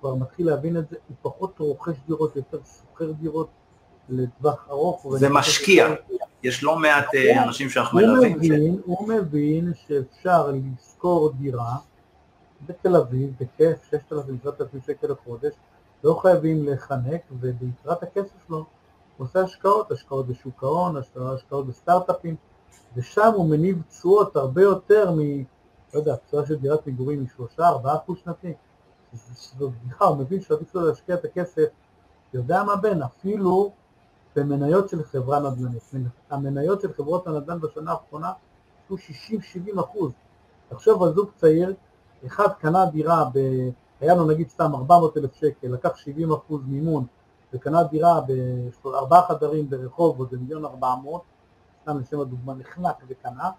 כבר מתחיל להבין את זה, הוא פחות רוכש דירות, יותר שוכר דירות לטווח ארוך. זה משקיע, יש לא מעט uh, אנשים שאנחנו מלווים. הוא מבין שאפשר לשכור דירה בתל אביב, בכיף, 6,000-7,000 שקל לחודש, לא חייבים לחנק, וביתרת הכסף שלו הוא עושה השקעות, השקעות בשוק ההון, השקעות בסטארט-אפים, ושם הוא מניב תשואות הרבה יותר מ... לא יודע, תשואה של דירת מגורים מ-3-4 אחוז שנתי. זו בדיחה, הוא מבין שעדיף לו להשקיע את הכסף, יודע מה בין, אפילו במניות של חברה נדל"נית. המניות של חברות הנדל"ן בשנה האחרונה עשו 60-70 אחוז. תחשוב על זוג צעיר אחד קנה דירה, ב... היה לו נגיד סתם 400 אלף שקל, לקח 70 אחוז מימון וקנה דירה בארבעה חדרים ברחוב, זה מיליון 400, סתם לשם הדוגמה נחנק וקנה,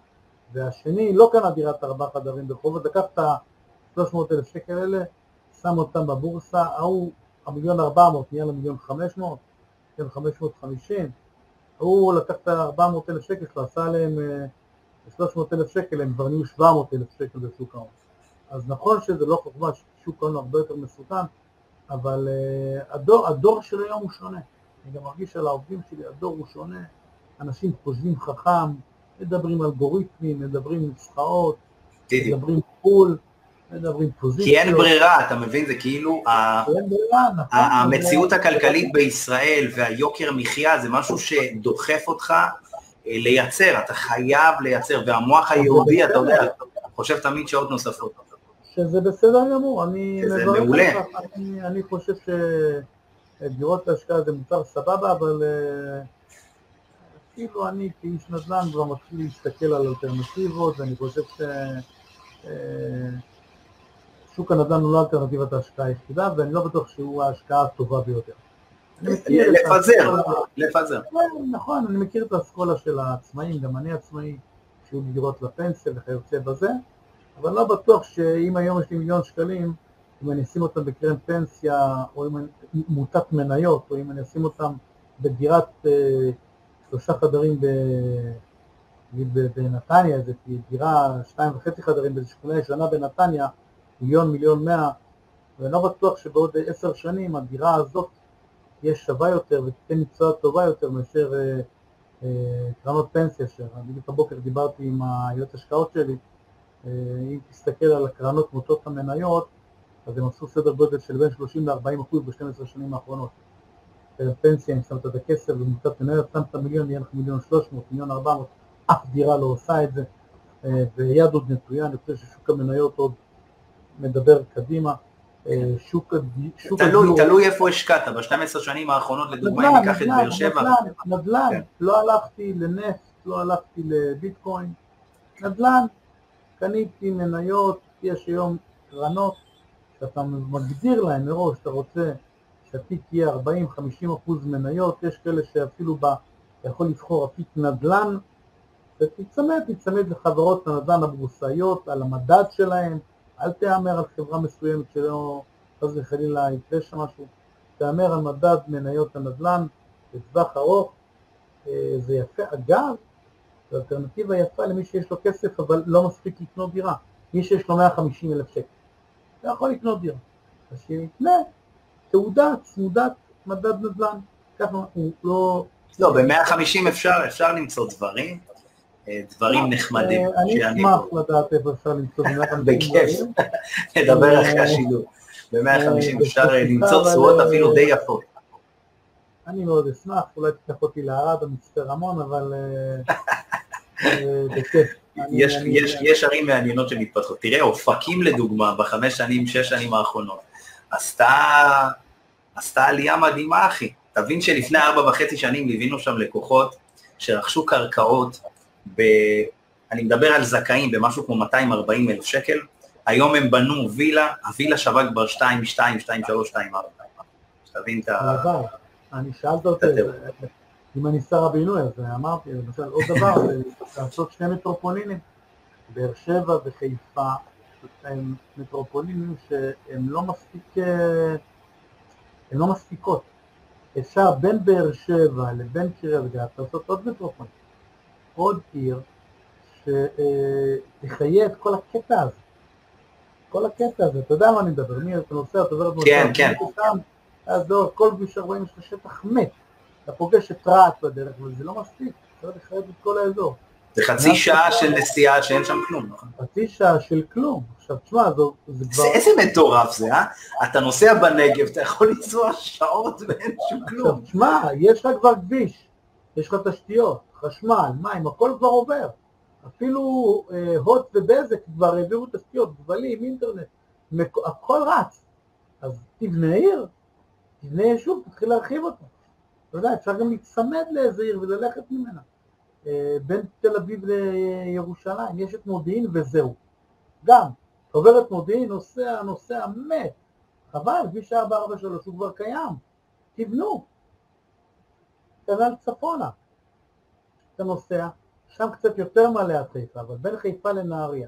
והשני לא קנה דירת ארבעה חדרים ברחוב, לקח את ה-300 אלף שקל האלה, שם אותם בבורסה, ההוא המיליון 400 נהיה למיליון 500, מיליון 550, ההוא לקח את ה-400 אלף שקל שלו, עשה עליהם 300 אה, אלף שקל, הם כבר נהיו 700 אלף שקל בשוק ההון. אז נכון שזה לא חוכמה, שוק ההון הרבה יותר מסוכן, אבל uh, הדור, הדור של היום הוא שונה. אני גם מרגיש על העובדים שלי, הדור הוא שונה, אנשים חושבים חכם, מדברים אלגוריתמים, מדברים נוסחאות, מדברים פוזיציות. כי אין ברירה, אתה מבין? זה כאילו, נכון, המציאות הכלכלית בישראל והיוקר מחיה זה משהו שדוחף אותך אה, לייצר, אתה חייב לייצר, והמוח היהודי, אתה יודע, חושב תמיד שעות נוספות. שזה בסדר גמור, אני מברך מעולה. אני, אני חושב שדירות להשקעה זה מוצר סבבה, אבל אה, כאילו אני כאיש נדל"ן כבר מתחיל להסתכל על אלטרנטיבות, ואני חושב ששוק אה, הנדל"ן הוא לא אלטרנטיבת ההשקעה היחידה, ואני לא בטוח שהוא ההשקעה הטובה ביותר. לפזר, לפזר. נכון, אני מכיר את האסכולה של העצמאים, גם אני עצמאי, שיהיו דירות לפנסיה וכיוצא בזה. אבל לא בטוח שאם היום יש לי מיליון שקלים, אם אני אשים אותם בקרן פנסיה, או אם אני, מוטת מניות, או אם אני אשים אותם בדירת אה, שלושה חדרים ב, בנתניה, איזה דירה שתיים וחצי חדרים באיזו שכונה ישנה בנתניה, מיליון, מיליון מאה, ואני לא בטוח שבעוד עשר שנים הדירה הזאת תהיה שווה יותר ותיתן מקצוע טובה יותר מאשר אה, אה, קרנות פנסיה, שבדיוק הבוקר דיברתי עם היועץ השקעות שלי, אם תסתכל על הקרנות מוטות המניות, אז הם עשו סדר גודל של בין 30 ל-40 אחוז ב-12 שנים האחרונות. פנסיה, אם שמת את הכסף במוטת מניות, שמת מיליון, יהיה לך מיליון 300, מיליון 400, אף דירה לא עושה את זה, אה, ויד עוד נטויה, אני חושב ששוק המניות עוד מדבר קדימה. אה, שוק, שוק תלוי, הדיור... תלוי איפה השקעת, ב-12 שנים האחרונות, לדוגמה, אם ניקח את באר שבע. נדל"ן, נדל"ן, כן. לא הלכתי לנפט, לא הלכתי לביטקוין, נדל"ן, קניתי מניות, יש היום קרנות שאתה מגדיר להן מראש, אתה רוצה שהתיק יהיה 40-50 אחוז מניות, יש כאלה שאפילו בה, אתה יכול לבחור אפיק נדל"ן, ותצמד, תצמד לחברות הנדל"ן הבורסאיות, על המדד שלהן, אל תהמר על חברה מסוימת שלא, חס וחלילה יקרה שם משהו, תהמר על מדד מניות הנדל"ן לטווח ארוך, אה, זה יפה. אגב, זו אלטרנטיבה יפה למי שיש לו כסף אבל לא מספיק לקנות דירה. מי שיש לו 150 אלף שקל, אתה יכול לקנות דירה. אז שיקנה תעודה צמודת מדד נדל"ן. ככה הוא לא... לא, ב-150 אפשר, אפשר למצוא דברים, אה, דברים לא, נחמדים. אה, אני אשמח לדעת איפה אפשר למצוא ב-150 דברים. בכיף, נדבר אחרי השידור. ב-150 אפשר למצוא תשואות אפילו די יפות. אני מאוד אשמח, אולי תיקח אותי לערד או מצפה רמון, אבל אה. יש, יש, יש ערים מעניינות שמתפתחות. תראה, אופקים לדוגמה, בחמש שנים, שש שנים האחרונות, עשתה, עשתה עלייה מדהימה, אחי. תבין שלפני ארבע וחצי שנים ליווינו שם לקוחות שרכשו קרקעות, ב... אני מדבר על זכאים במשהו כמו 240 אלף שקל, היום הם בנו וילה, הווילה שווה כבר 2, 2, 2, 3, 2, 4. שתבין את ה... אני שאלת אותי, אם אני שר הבינוי, אז אמרתי, למשל, עוד דבר, לעשות שני מטרופולינים, באר שבע וחיפה, הם מטרופולינים שהם לא מספיק, אה, הם לא מספיקות. אפשר בין באר שבע לבין קריית גת לעשות עוד מטרופולין, עוד עיר שתחיה את כל הקטע הזה. כל הקטע הזה, אתה יודע מה אני מדבר, מי אתה נוסע, אתה עובר את כן, כן. אז לא, כל כביש 40 יש לך שטח מת. אתה פוגש את רהט בדרך, אבל זה לא מספיק, צריך לחייב את כל האזור. זה חצי שעה של נסיעה שאין שם כלום, נכון? חצי שעה של כלום. עכשיו, תשמע, זה כבר... איזה מטורף זה, אה? אתה נוסע בנגב, אתה יכול לנסוע שעות ואין שום כלום. תשמע, יש לך כבר כביש, יש לך תשתיות, חשמל, מים, הכל כבר עובר. אפילו אה, הוט ובזק כבר העבירו תשתיות, גבלים, אינטרנט, הכל רץ. אז תבנה עיר, תבנה יישוב, תתחיל להרחיב אותו. אתה יודע, אפשר גם להיצמד לאיזה עיר וללכת ממנה. אה, בין תל אביב לירושלים, יש את מודיעין וזהו. גם, עובר את מודיעין, נוסע, נוסע, מת. חבל, כביש 443 הוא כבר קיים. תבנו. כנ"ל צפונה. אתה נוסע, שם קצת יותר עד חיפה, אבל בין חיפה לנהריה.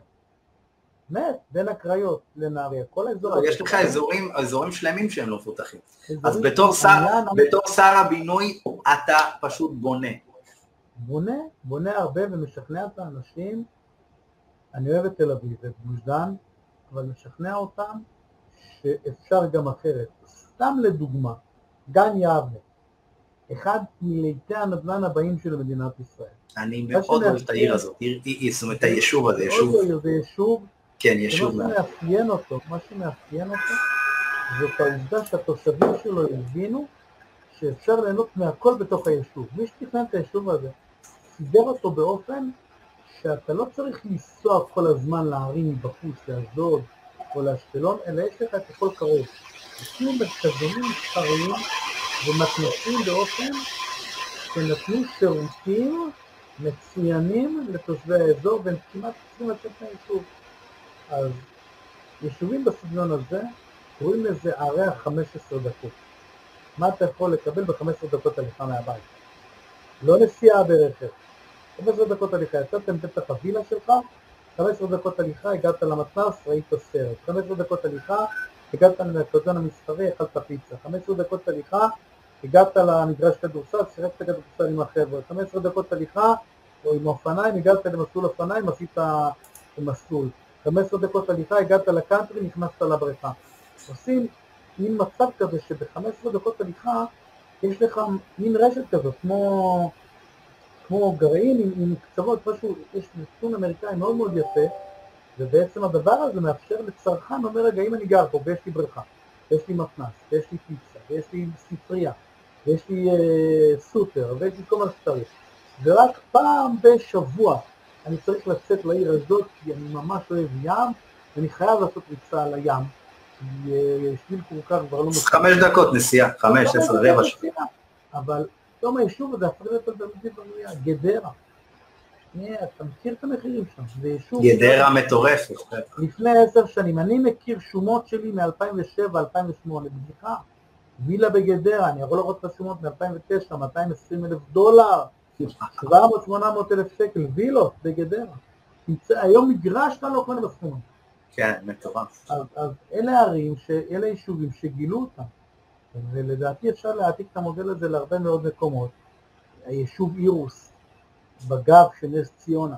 באמת, בין הקריות לנהריה, כל האזור... יש לך אזורים, אזורים שלמים שהם לא מפותחים. אז בתור שר, בתור שר הבינוי, אתה פשוט בונה. בונה, בונה הרבה ומשכנע את האנשים. אני אוהב את תל אביב ואת גוש דן, אבל משכנע אותם שאפשר גם אחרת. סתם לדוגמה, גן יבנה, אחד מלהיטי הנדל"ן הבאים של מדינת ישראל. אני מאוד אוהב את העיר הזאת, זאת אומרת, היישוב הזה, יישוב... זה יישוב כן, יישוב. מה שמאפיין אותו, מה שמאפיין אותו, זאת העובדה שהתושבים שלו הבינו שאפשר ליהנות מהכל בתוך היישוב. מי שתכנן את היישוב הזה, סידר אותו באופן שאתה לא צריך לנסוע כל הזמן לערים מבחוץ, לאשדוד או לאשקלון, אלא יש לך את הכל קרוב. הקימו מרכזונים מסחריים ומתנצים באופן שנתנו שירותים מצוינים לתושבי האזור והם כמעט צריכים לצאת מהיישוב. אז יישובים בסגנון הזה, קוראים לזה ערי ה-15 דקות. מה אתה יכול לקבל ב-15 דקות הליכה מהבית? לא נסיעה ברכב. 15 דקות הליכה, יצאת מפתח הווילה שלך, 15 דקות הליכה, הגעת למתנ"ס, ראית סרט. 15 דקות הליכה, הגעת למרכזון המסחרי, אכלת פיצה. 15 דקות הליכה, הגעת למגרש כדורסל, שיחקת כדורסל עם החבר'ה. 15 דקות הליכה, או עם אופניים, הגעת למסלול אופניים, עשית מסלול. 15 דקות הליכה, הגעת לקאנטרי, נכנסת לבריכה. עושים מין מצב כזה שב-15 דקות הליכה יש לך מין רשת כזאת, כמו, כמו גרעין עם, עם קצוות, משהו, יש נתון אמריקאי מאוד מאוד יפה, ובעצם הדבר הזה מאפשר לצרכן, אומר רגע, אם אני גר פה ויש לי בריכה, ויש לי מתנ"ס, ויש לי פיצה, ויש לי ספרייה, ויש לי אה, סופר, ויש לי כל מה שצריך, ורק פעם בשבוע אני צריך לצאת לעיר הזאת כי אני ממש אוהב ים, ואני חייב לעשות ריצה על הים, כי שביל כורכר כבר לא... חמש דקות נסיעה, חמש, עשר, רבע שעה. אבל פתאום היישוב הזה הפך להיות על תלמידים בנויה, גדרה. אתה מכיר את המחירים שם, זה יישוב... גדרה מטורפת. לפני עשר שנים, אני מכיר שומות שלי מ-2007-2008, בדיחה, וילה בגדרה, אני יכול לראות את השומות מ-2009, 220 אלף דולר, 700-800 אלף שקל, וילות בגדרה. היום מגרש אתה לא קונה בסכומים. כן, מטורף. אז, אז אלה ערים, אלה יישובים שגילו אותם, ולדעתי אפשר להעתיק את המודל הזה להרבה מאוד מקומות. היישוב אירוס, בגב של נס ציונה,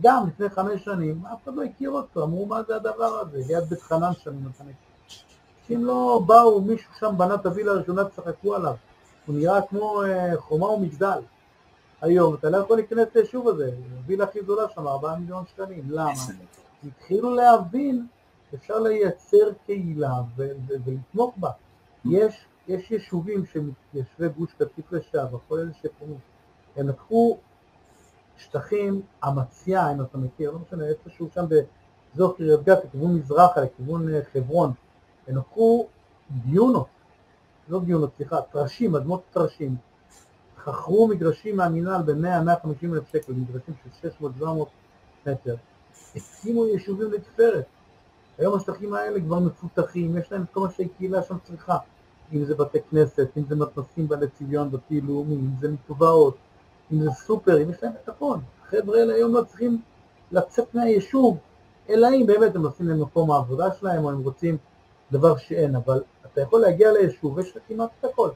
גם לפני חמש שנים, אף אחד לא הכיר אותו, אמרו מה זה הדבר הזה, ליד בית חנן שם, מכיר. אם לא באו, מישהו שם בנה את הווילה הראשונה, צחקו עליו. הוא נראה כמו אה, חומה ומגדל. היום אתה לא יכול להיכנס ליישוב הזה, הווילה הכי גדולה שם, 4 מיליון שקלים, למה? התחילו להבין שאפשר לייצר קהילה ולתמוך בה. יש, יש יישובים שמתיישבי גוש קטיף לשעבר, כל אלה שקוראים, הם לקחו שטחים, אמציה, אם אתה מכיר, לא משנה, איפשהו שם באזור קריית גת, לכיוון מזרחה, לכיוון אה, חברון, הם לקחו דיונות, לא דיונות, סליחה, טרשים, אדמות טרשים, חכרו מגרשים מהמינהל ב-100-150 אלף שקל, מגרשים של 600-700 מטר, הקימו יישובים לתפארת. היום השטחים האלה כבר מפותחים, יש להם את כל מה שהקהילה שם צריכה, אם זה בתי כנסת, אם זה מתנסים בעלי צביון דתי לאומי, אם זה מטובעות, אם זה סופר, אם יש להם את הכל. החבר'ה האלה היום לא צריכים לצאת מהיישוב, אלא אם באמת הם נוסעים למקום העבודה שלהם, או הם רוצים דבר שאין, אבל אתה יכול להגיע ליישוב ויש לך כמעט את הכל.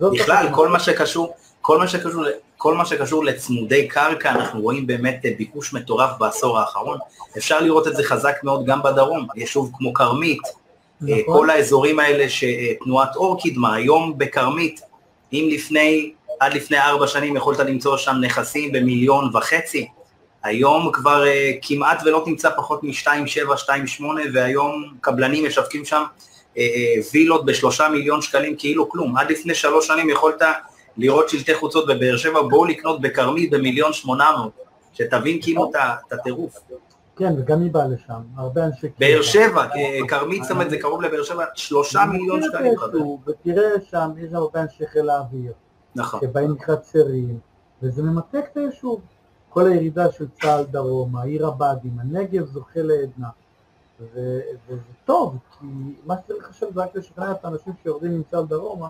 בכלל, כל מה שקשור, כל מה שקשור, כל מה שקשור לצמודי קרקע, אנחנו רואים באמת ביקוש מטורף בעשור האחרון. אפשר לראות את זה חזק מאוד גם בדרום, יישוב כמו כרמית, נכון. כל האזורים האלה שתנועת אור קידמה, היום בכרמית, אם לפני, עד לפני ארבע שנים יכולת למצוא שם נכסים במיליון וחצי, היום כבר uh, כמעט ולא תמצא פחות מ-2.7, 2.8, והיום קבלנים משווקים שם uh, וילות בשלושה מיליון שקלים כאילו כלום. עד לפני שלוש שנים יכולת לראות שלטי חוצות בבאר שבע, בואו לקנות בכרמית במיליון שמונה מאות, שתבין כאילו את הטירוף. כן, וגם היא באה לשם, הרבה אנשי. באר שבע, זאת אומרת, זה קרוב לבאר שבע, שלושה מיליון שקלים. ותראה שם, יש הרבה אנשי חיל האוויר. נכון. שבאים מחצרים, וזה ממתק את היישוב. כל הירידה של צה"ל דרומה, עיר הבה"דים, הנגב זוכה לעדנה. וזה טוב, כי מה שצריך עכשיו זה רק לשכנע את האנשים שיורדים עם צה"ל דרומה,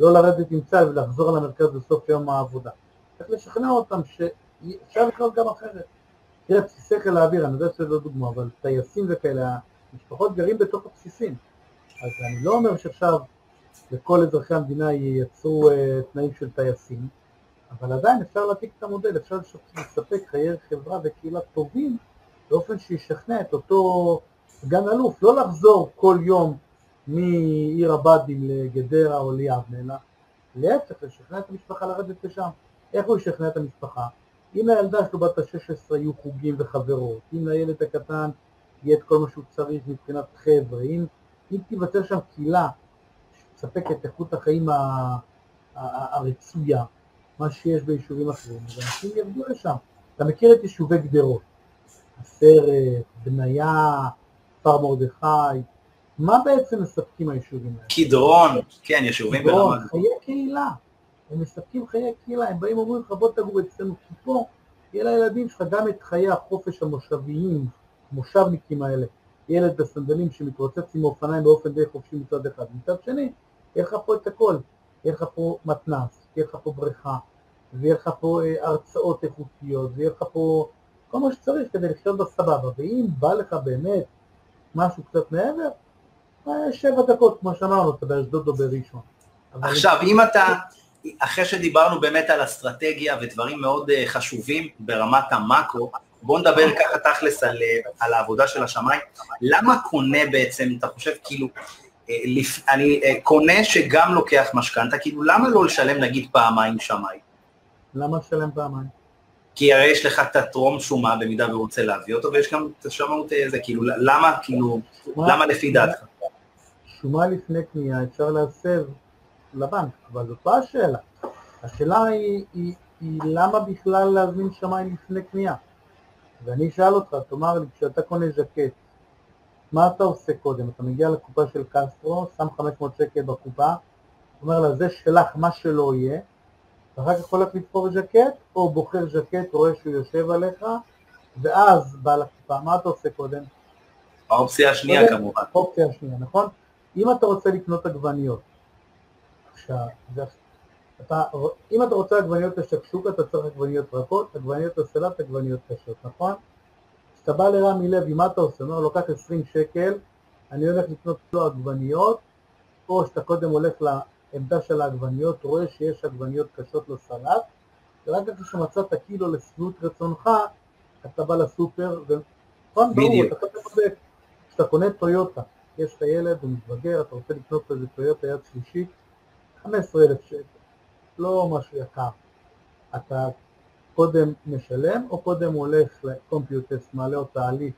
לא לרדת עם צה"ל ולחזור למרכז בסוף יום העבודה. צריך לשכנע אותם שאפשר לחיות גם אחרת. תראה, בסיסי חיל האוויר, אני יודע שזה לא דוגמה, אבל טייסים וכאלה, משפחות גרים בתוך הבסיסים. אז אני לא אומר שעכשיו לכל אזרחי המדינה ייצרו uh, תנאים של טייסים, אבל עדיין אפשר להעתיק את המודל, אפשר לספק חיי חברה וקהילה טובים באופן שישכנע את אותו סגן אלוף, לא לחזור כל יום מעיר הבה"דים לגדרה או ליבנה, אלא להפך, לשכנע את המשפחה לרדת לשם. איך הוא ישכנע את המשפחה? אם לילדה שלו בת ה-16 יהיו חוגים וחברות, אם לילד הקטן יהיה את כל מה שהוא צריך מבחינת חבר'ה, אם, אם תיווצר שם קהילה שתספק את איכות החיים הרצויה, מה שיש ביישובים אחרים, אז אנשים ירדו לשם. אתה מכיר את יישובי גדרות, הסרט, בניה, כפר מרדכי, מה בעצם מספקים היישובים האלה? קדרון, כן, יישובים ברמה. חיי קהילה. הם מספקים חיי קהילה, הם באים ואומרים לך בוא תגור אצלנו, כי פה יהיה לילדים שלך גם את חיי החופש המושביים, המושבניקים האלה, ילד בסנדלים שמתרוצץ עם אופניים באופן די חופשי מצד אחד, מצד שני, יהיה לך פה את הכל, יהיה לך פה מתנ"ס, יהיה לך פה בריכה, ויהיה לך פה אה, הרצאות איכותיות, ויהיה לך פה כל מה שצריך כדי לחיות בסבבה, ואם בא לך באמת משהו קצת מעבר, שבע דקות, כמו שאמרנו, אתה באשדוד או בראשון. עכשיו, אם אתה, אחרי שדיברנו באמת על אסטרטגיה ודברים מאוד אה, חשובים ברמת המאקרו, בואו נדבר ככה תכלס על, אה, על העבודה של השמיים. למה קונה בעצם, אתה חושב כאילו, אה, אני קונה שגם לוקח משכנתה, כאילו למה לא לשלם נגיד פעמיים שמאי? למה לשלם פעמיים? כי הרי יש לך את הטרום שומה במידה והוא רוצה להביא אותו, ויש גם את השמאות הזה, כאילו, למה, כאילו, למה לפי דעתך? שומה לפני קנייה אפשר להסב לבנק, אבל זאת לא השאלה. השאלה היא, היא, היא למה בכלל להזמין שמיים לפני קנייה? ואני אשאל אותך, תאמר לי, כשאתה קונה ז'קט, מה אתה עושה קודם? אתה מגיע לקופה של קסטרו, שם 500 שקל בקופה, אומר לה, זה שלך, מה שלא יהיה, ואחר כך הולך לבחור ז'קט, או בוחר ז'קט, רואה שהוא יושב עליך, ואז בא לקופה, מה אתה עושה קודם? האופציה השנייה כמובן. האופציה השנייה, נכון? אם אתה רוצה לקנות עגבניות, עכשיו, אתה, אם אתה רוצה עגבניות לשקשוקה, אתה צריך עגבניות רכות, עגבניות לסלט, עגבניות קשות, נכון? כשאתה בא לרמי לוי, מה אתה עושה? אומר, לוקח 20 שקל, אני הולך לקנות לו עגבניות, או שאתה קודם הולך לעמדה של העגבניות, רואה שיש עגבניות קשות לסלט, ורק אחרי שמצאת קילו לשביעות רצונך, אתה בא לסופר, ו... נכון, בדיוק. כשאתה קונה טויוטה, יש לך ילד, הוא מתבגר, אתה רוצה לקנות איזה טויוטה יד שלישית, 15,000 שקל, לא משהו יקר. אתה קודם משלם, או קודם הולך לקומפיוטס, מעלה או תהליך,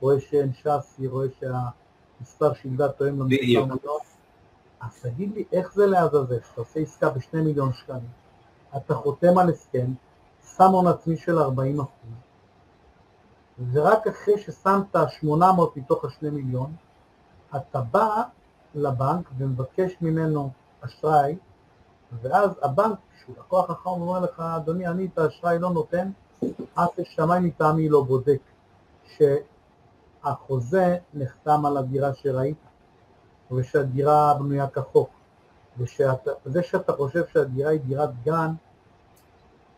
רואה שאין שאסי, רואה שהמספר שלדה תואם למספר מיליון, אז תגיד לי, איך זה לעזאזל, שאתה עושה עסקה בשני מיליון שקלים, אתה חותם על הסכם, שם הון עצמי של 40 אחוז, ורק אחרי ששמת 800 מתוך השני מיליון, אתה בא לבנק ומבקש ממנו אשראי, ואז הבנק, שהוא לקוח חכם, אומר לך, אדוני, אני את האשראי לא נותן, אף שמאי מטעמי לא בודק שהחוזה נחתם על הדירה שראית, ושהדירה בנויה כחוק, וזה שאתה חושב שהדירה היא דירת גן,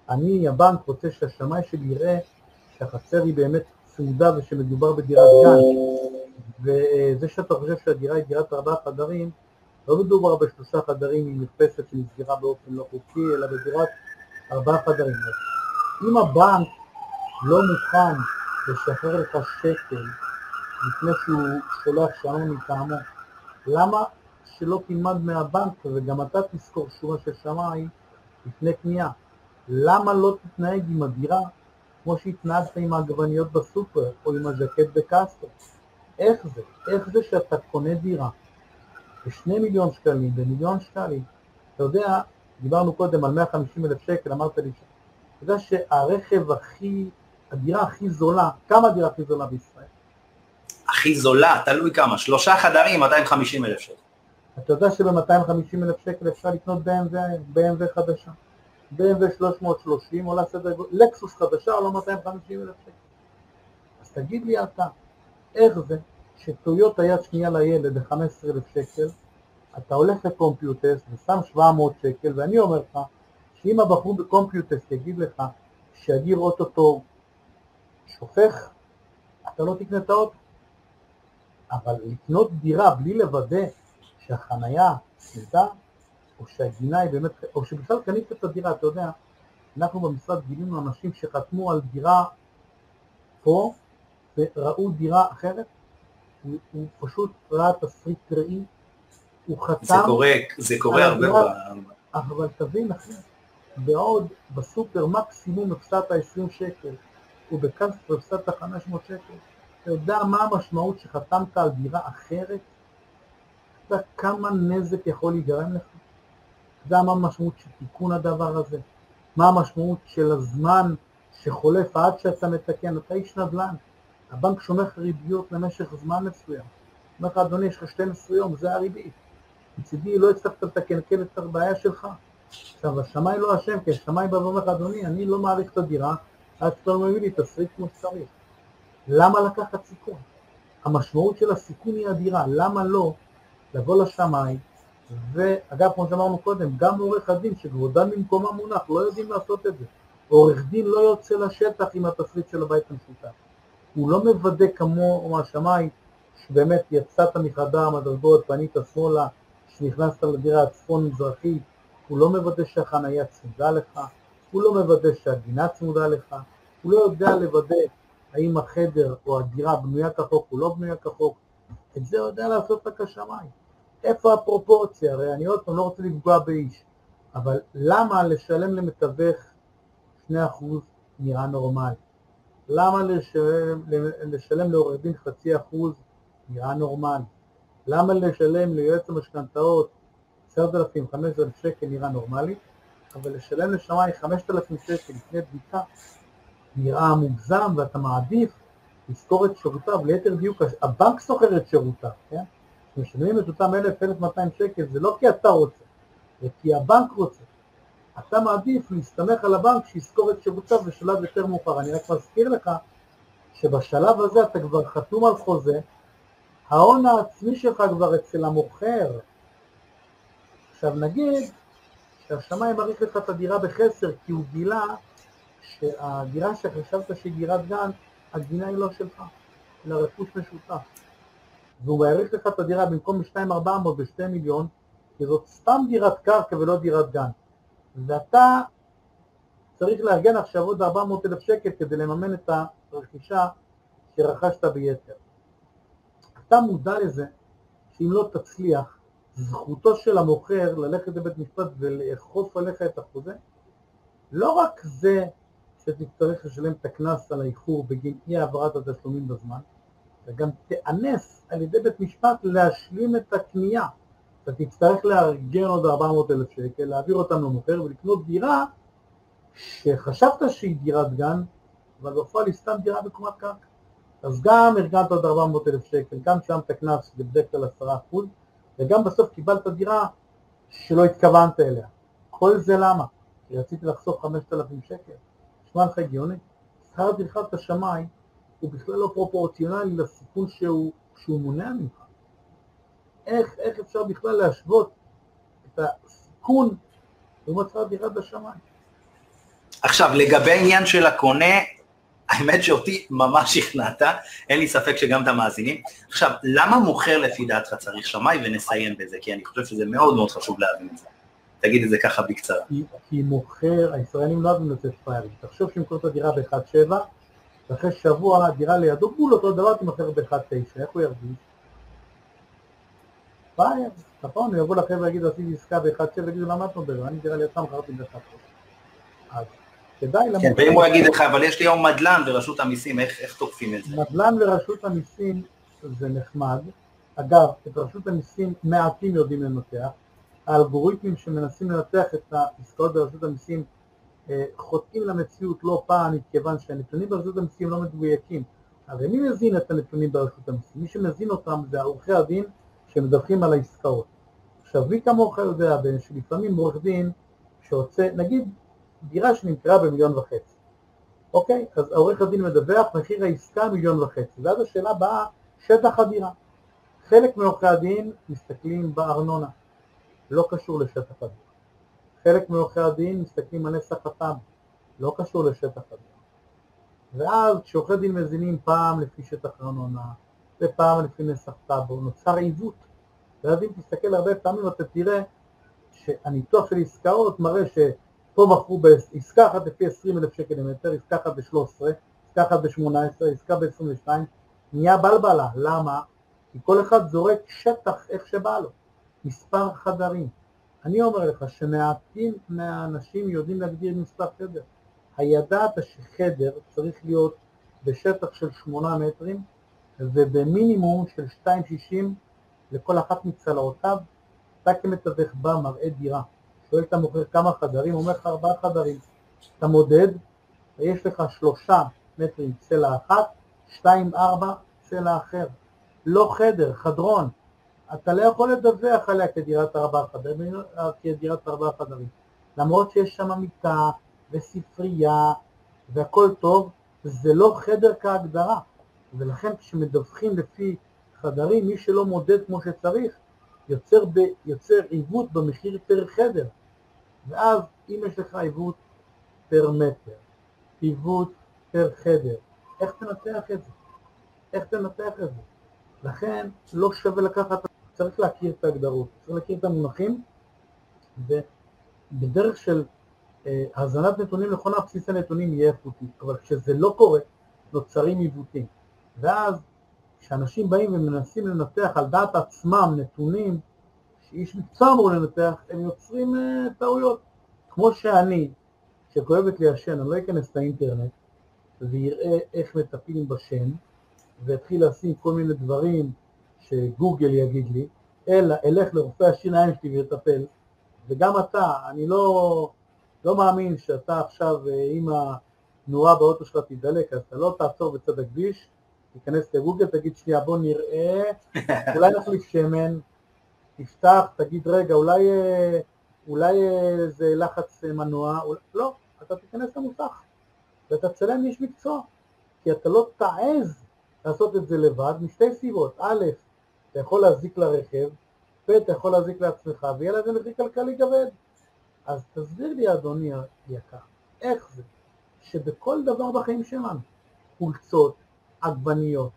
אני, הבנק, רוצה שהשמאי שלי יראה שהחצר היא באמת צמודה ושמדובר בדירת גן, וזה שאתה חושב שהדירה היא דירת ארבעה חדרים, לא מדובר בשלושה חדרים עם מרפסת שנסגרה באופן לא חוקי, אלא בדירת ארבעה חדרים. אם הבנק לא מוכן לשחרר לך שקל לפני שהוא שולח שעון מטעמו, למה שלא תלמד מהבנק וגם אתה תזכור שומה של שמאי לפני קנייה? למה לא תתנהג עם הדירה כמו שהתנהגת עם העגבניות בסופר או עם הז'קט בקסטו? איך זה? איך זה שאתה קונה דירה בשני מיליון שקלים, במיליון שקלים, אתה יודע, דיברנו קודם על 150 אלף שקל, אמרת לי, אתה יודע שהרכב הכי, הדירה הכי זולה, כמה הדירה הכי זולה בישראל? הכי זולה, תלוי כמה, שלושה חדרים, 250 אלף שקל. אתה יודע שב-250 אלף שקל אפשר לקנות BMW, BMW חדשה. BMW 330 עולה סדר גודל, לקסוס חדשה עולה 250 אלף שקל. אז תגיד לי אתה, איך זה שטויוטה יד שנייה לילד ב-15 אלף שקל, אתה הולך לקומפיוטס ושם 700 שקל, ואני אומר לך שאם הבחור בקומפיוטס יגיד לך שהגיר אוטוטו שופך, אתה לא תקנה את האוטו. אבל לקנות דירה בלי לוודא שהחנייה צמדה, או שהגינה היא באמת, או שבכלל קנית את הדירה, אתה יודע, אנחנו במשרד גילינו אנשים שחתמו על דירה פה וראו דירה אחרת, הוא, הוא פשוט ראה תסריט ראי, הוא חתם... זה קורה, זה קורה הרבה ב... אבל תבין אחי, בעוד בסופר מקסימום הפסדת 20 שקל, ובקסטר הפסדת 500 שקל, אתה יודע מה המשמעות שחתמת על דירה אחרת? אתה יודע כמה נזק יכול להיגרם לך? אתה יודע מה המשמעות של תיקון הדבר הזה? מה המשמעות של הזמן שחולף עד שאתה מתקן? אתה איש נדל"ן, הבנק שומר ריביות למשך זמן מסוים. אומר לך, אדוני, יש לך 12 יום, זה הריבית. מצידי לא הצלחת לתקן כן את הבעיה שלך. עכשיו, השמאי לא אשם, כי השמאי בא ואומר לך, אדוני, אני לא מעריך את הדירה, עד שאתה לא מביא לי תסריט כמו שצריך. למה לקחת סיכון? המשמעות של הסיכון היא אדירה, למה לא לבוא לשמאי, ואגב, כמו שאמרנו קודם, גם עורך הדין שכבודם במקומם מונח, לא יודעים לעשות את זה. עורך דין לא יוצא לשטח עם התסריט של הבית המשותף. הוא לא מוודא כמו השמאי שבאמת יצאת מחדר המדרגות, פנית שמאלה, שנכנסת לדירה הצפון-מזרחית, הוא לא מוודא שהחנייה צמודה לך, הוא לא מוודא שהגינה צמודה לך, הוא לא יודע לוודא האם החדר או הדירה בנויה כחוק או לא בנויה כחוק, את זה יודע לעשות רק השמאי. איפה הפרופורציה? הרי אני עוד פעם לא רוצה לפגוע באיש, אבל למה לשלם למתווך 2% נראה נורמלי? למה לשלם, לשלם לעורך דין חצי אחוז נראה נורמלי? למה לשלם ליועץ המשכנתאות 10,000, 15,000 שקל נראה נורמלי, אבל לשלם לשמאי 5,000 שקל לפני בדיקה נראה מוגזם ואתה מעדיף לשכור את שירותיו, ליתר דיוק, הבנק שוכר את שירותיו, כן? כשמשלמים את אותם 1,000-1,200 שקל זה לא כי אתה רוצה, זה כי הבנק רוצה. אתה מעדיף להסתמך על הבנק שישכור את שירותיו בשלב יותר מאוחר. אני רק מזכיר לך שבשלב הזה אתה כבר חתום על חוזה, ההון העצמי שלך כבר אצל המוכר. עכשיו נגיד שהשמאי מעריך לך את הדירה בחסר כי הוא גילה שהדירה שחשבת שהיא דירת גן, הגינה היא לא שלך, אלא רכוש משותף. והוא מעריך לך את הדירה במקום ב-2,400 ב-2 מיליון, כי זאת סתם דירת קרקע ולא דירת גן. ואתה צריך לארגן עכשיו עוד 400 אלף שקל כדי לממן את הרכישה שרכשת ביתר. אתה מודע לזה שאם לא תצליח, זכותו של המוכר ללכת לבית משפט ולאכוף עליך את החוזה, לא רק זה שתצטרך לשלם את הקנס על האיחור בגין אי העברת התשלומים בזמן, אתה גם תיאנס על ידי בית משפט להשלים את הקנייה. אתה תצטרך לארגן עוד 400 אלף שקל, להעביר אותם למוכר ולקנות דירה שחשבת שהיא דירת גן, אבל בפועל היא סתם דירה בקומת קרקע. אז גם ארגנת עוד 400 אלף שקל, גם שילמת קנס, שזה בדרך כלל 10 אחוז, וגם בסוף קיבלת דירה שלא התכוונת אליה. כל זה למה? כי רציתי לחסוך 5,000 שקל. נשמע לך הגיוני? שכר טרחת השמיים הוא בכלל לא פרופורציונלי לסיכון שהוא, שהוא מונע ממך. איך, איך אפשר בכלל להשוות את הסיכון לעומת שכר טרחת השמיים? עכשיו, לגבי העניין של הקונה, האמת שאותי ממש שכנעת, אין לי ספק שגם את המאזינים. עכשיו, למה מוכר לפי דעתך צריך שמאי ונסיים בזה? כי אני חושב שזה מאוד מאוד חשוב להבין את זה. תגיד את זה ככה בקצרה. כי, כי מוכר, הישראלים לא אוהבים לצאת פריירים. תחשוב שימכור את הדירה ב-1.7, ואחרי שבוע הדירה לידו בול אותו דבר תמכר ב-1.9, איך הוא ירגיש? פרייר, נכון, הוא יבוא לכם ויגיד עשיתי עסקה ב-1.7, ויגידו למה את נודדת? אני דירה לידך מכרתי ב-1.9. אז כדאי למוכר. כן, ואם הוא יגיד לך, אבל יש לי היום מדלן ורשות המיסים, איך, איך תוקפים את זה? מדלן ורשות המיסים זה נחמד. אגב, את רשות המיסים מעטים יודעים לנתח. האלגוריתמים שמנסים לנתח את העסקאות ברשות המיסים אה, חוטאים למציאות לא פעם מכיוון שהנתונים ברשות המיסים לא מדויקים. הרי מי מזין את הנתונים ברשות המיסים? מי שמזין אותם זה עורכי הדין שמדווחים על העסקאות. עכשיו, מי כמוך יודע שלפעמים עורך דין שרוצה, נגיד דירה שנמכרה במיליון וחצי, אוקיי? אז העורך הדין מדווח מחיר העסקה מיליון וחצי, ואז השאלה באה, שטח הדירה. חלק מעורכי הדין מסתכלים בארנונה, לא קשור לשטח הדירה. חלק מעורכי הדין מסתכלים על נסח הטאב, לא קשור לשטח הדירה. ואז כשעורכי דין מזינים פעם לפי שטח ארנונה ופעם לפי נסח טאבו, נוצר עיוות. ואז אם תסתכל הרבה פעמים אתה תראה שהניתוח של עסקאות מראה שפה מכרו בעסקה אחת לפי 20 אלף שקל למטר, עסקה אחת ב-13, עסקה אחת ב-18, עסקה ב-22, נהיה בלבלה. למה? כי כל אחד זורק שטח איך שבא לו. מספר חדרים. אני אומר לך שמעטים מהאנשים יודעים להגדיר מספר חדר. הידעת שחדר צריך להיות בשטח של שמונה מטרים ובמינימום של 2.60 לכל אחת מצלעותיו, אתה כמתווך בא, מראה דירה, שואל את המוכר כמה חדרים, אומר לך ארבעה חדרים, אתה מודד, ויש לך שלושה מטרים צלע אחת, שתיים ארבע צלע אחר, לא חדר, חדרון, אתה לא יכול לדווח עליה כדירת ארבעה חדרים, כדירת ארבעה חדרים. למרות שיש שם מיטה וספרייה והכל טוב, זה לא חדר כהגדרה. ולכן כשמדווחים לפי חדרים, מי שלא מודד כמו שצריך, יוצר, ב, יוצר עיוות במחיר פר חדר. ואז אם יש לך עיוות פר מטר, עיוות פר חדר, איך תנתח את זה? איך תנתח את זה? לכן לא שווה לקחת צריך להכיר את ההגדרות, צריך להכיר את המונחים, ובדרך של אה, הזנת נתונים נכונה, בסיס הנתונים יהיה איכותי, אבל כשזה לא קורה, נוצרים עיוותים. ואז כשאנשים באים ומנסים לנתח על דעת עצמם נתונים שאיש מקצוע אמור לנתח, הם יוצרים אה, טעויות. כמו שאני, שכואבת לי השן, אני לא אכנס לאינטרנט ויראה איך מטפלים בשן, ואתחיל לשים כל מיני דברים שגוגל יגיד לי, אלא אלך לרופא השיניים שלי ויטפל, וגם אתה, אני לא, לא מאמין שאתה עכשיו, אם אה, הנורה באוטו שלך תידלק, אז אתה לא תעצור בצד הכביש, תיכנס לגוגל, תגיד שנייה בוא נראה, אולי נחליף שמן, תפתח, תגיד רגע, אולי, אה, אולי אה, זה לחץ מנוע, אולי, לא, אתה תיכנס למוסך, ואתה תצלם איש מקצוע, כי אתה לא תעז לעשות את זה לבד, משתי סיבות, א', אתה יכול להזיק לרכב, ואתה יכול להזיק לעצמך, ויהיה לזה מחיר כלכלי כבד. אז תסביר לי אדוני היקר, איך זה שבכל דבר בחיים שלנו, חולצות, עגבניות,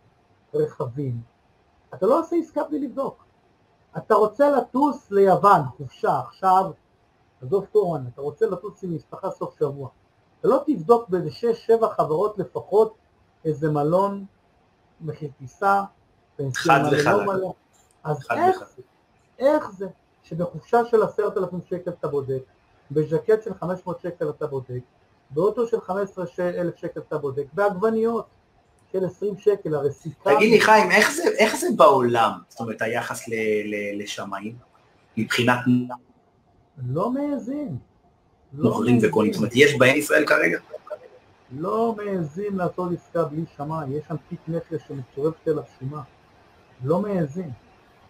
רכבים, אתה לא עושה עסקה בלי לבדוק. אתה רוצה לטוס ליוון, חופשה, עכשיו, עזוב תורן, אתה רוצה לטוס עם משפחה סוף שבוע. אתה לא תבדוק באיזה שש, שבע חברות לפחות איזה מלון, מחיר טיסה, חד וחלק. אז איך, איך זה שבחופשה של עשרת אלפים שקל אתה בודק, בז'קט של חמש מאות שקל אתה בודק, באוטו של חמש עשרה אלף שקל אתה בודק, בעגבניות של עשרים שקל, הרי סיכמנו... תגיד לי חיים, איך זה, איך זה בעולם? זאת אומרת, היחס ל, ל, לשמאים מבחינת... לא מעזים, לא מוכרים וקונים? זאת אומרת, יש בהם ישראל כרגע? לא מעזים לעשות עסקה בלי שמאי, יש שם תיק נכס שמצורפת אליו שומה. לא מעזים.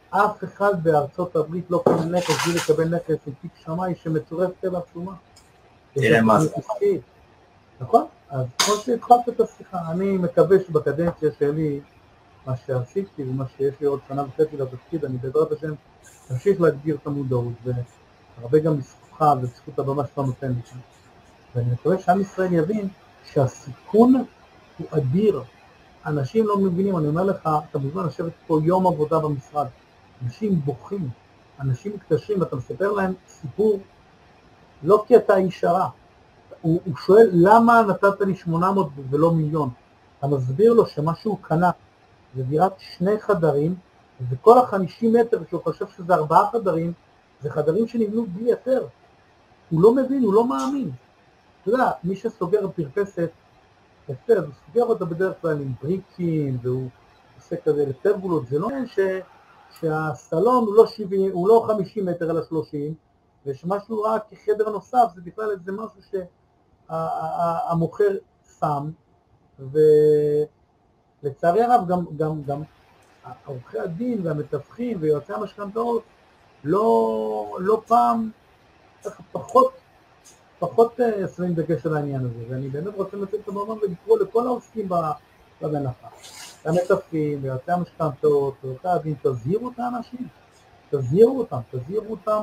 אף אחד בארצות הברית לא קונה נכס בלי לקבל נכס עם תיק שמאי שמצורפת אליו שומה. תראה מה זה. נכון? אז כמו שהתחלת את השיחה, אני מקווה שבקדנציה שלי, מה שעשיתי ומה שיש לי עוד שנה וחצי לתפקיד, אני בעזרת השם אמשיך להגביר את המודעות, והרבה גם בזכותך ובזכות הבמה שאתה נותן לי שם. ואני מקווה שעם ישראל יבין שהסיכון הוא אדיר. אנשים לא מבינים, אני אומר לך, אתה מוזמן לשבת פה יום עבודה במשרד. אנשים בוכים, אנשים מתקשרים, ואתה מספר להם סיפור, לא כי אתה איש הרע. הוא, הוא שואל, למה נתת לי 800 ולא מיליון? אתה מסביר לו שמה שהוא קנה זה דירת שני חדרים, וכל החמישים מטר שהוא חושב שזה ארבעה חדרים, זה חדרים שנבנו בלי היתר. הוא לא מבין, הוא לא מאמין. אתה יודע, מי שסוגר פרפסת, יפה, הוא סוגר אותה בדרך כלל עם בריקים, והוא עושה כזה לפרגולות, זה לא ש, שהסלון הוא לא, 70, הוא לא 50 מטר אלא 30, ושמה שהוא ראה כחדר נוסף זה בכלל איזה משהו שהמוכר שם, ולצערי הרב גם, גם, גם עורכי הדין והמתווכים ויועצי המשכנתאות לא, לא פעם פחות פחות אה, שמים דגש על העניין הזה, ואני באמת רוצה לנצל את הבמה ולקרוא לכל העוסקים במלאכה, המתווכים ויועצי המשכנתאות, ועורכי הדין, תזהירו את האנשים, תזהירו אותם, תזהירו אותם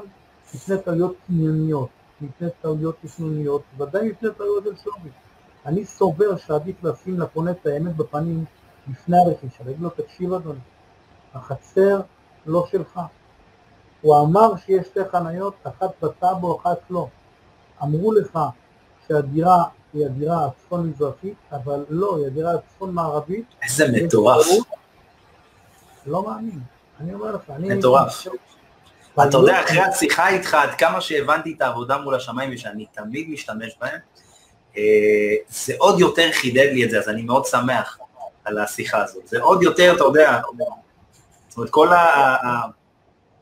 מפני טעויות קנייניות, מפני טעויות תכנוניות, ודאי מפני טעויות של שווי. אני סובר שעדיף לשים לפונה את האמת בפנים לפני הרכישה, להגיד לו, תקשיב אדוני, החצר לא שלך. הוא אמר שיש שתי חניות, אחת בטאבו, אחת לא. אמרו לך שהדירה היא הדירה הצפון-מזרחית, אבל לא, היא הדירה הצפון-מערבית. איזה מטורף. לא מאמין, אני אומר לך, אני... אתה יודע, אחרי השיחה איתך, עד כמה שהבנתי את העבודה מול השמיים ושאני תמיד משתמש בהם, אה, זה עוד יותר חידד לי את זה, אז אני מאוד שמח על השיחה הזאת. זה עוד יותר, אתה יודע, זאת אומרת, כל ה...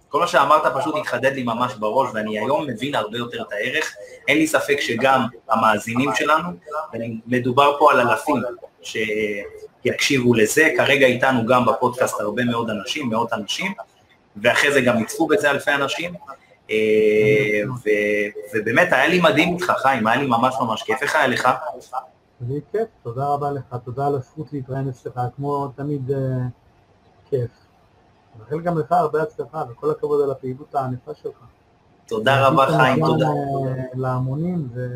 כל מה שאמרת פשוט התחדד לי ממש בראש, ואני היום מבין הרבה יותר את הערך. אין לי ספק שגם המאזינים שלנו, מדובר פה על אלפים שיקשיבו לזה, כרגע איתנו גם בפודקאסט הרבה מאוד אנשים, מאות אנשים, ואחרי זה גם יצפו בזה אלפי אנשים. אה, ובאמת, היה לי מדהים איתך, חיים, היה לי ממש ממש כיף. איך היה לך? לי כיף, תודה רבה לך, תודה על הזכות להתראיין אצלך, כמו תמיד אה, כיף. מאחל גם לך הרבה הצלחה, וכל הכבוד על הפעילות הענפה שלך. תודה רבה חיים, תודה. להמונים, זה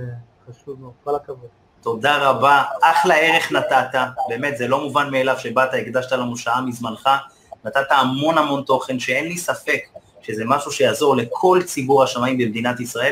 חשוב מאוד, כל הכבוד. תודה רבה, אחלה ערך נתת, באמת, זה לא מובן מאליו שבאת, הקדשת לנו שעה מזמנך, נתת המון המון תוכן שאין לי ספק שזה משהו שיעזור לכל ציבור השמיים במדינת ישראל,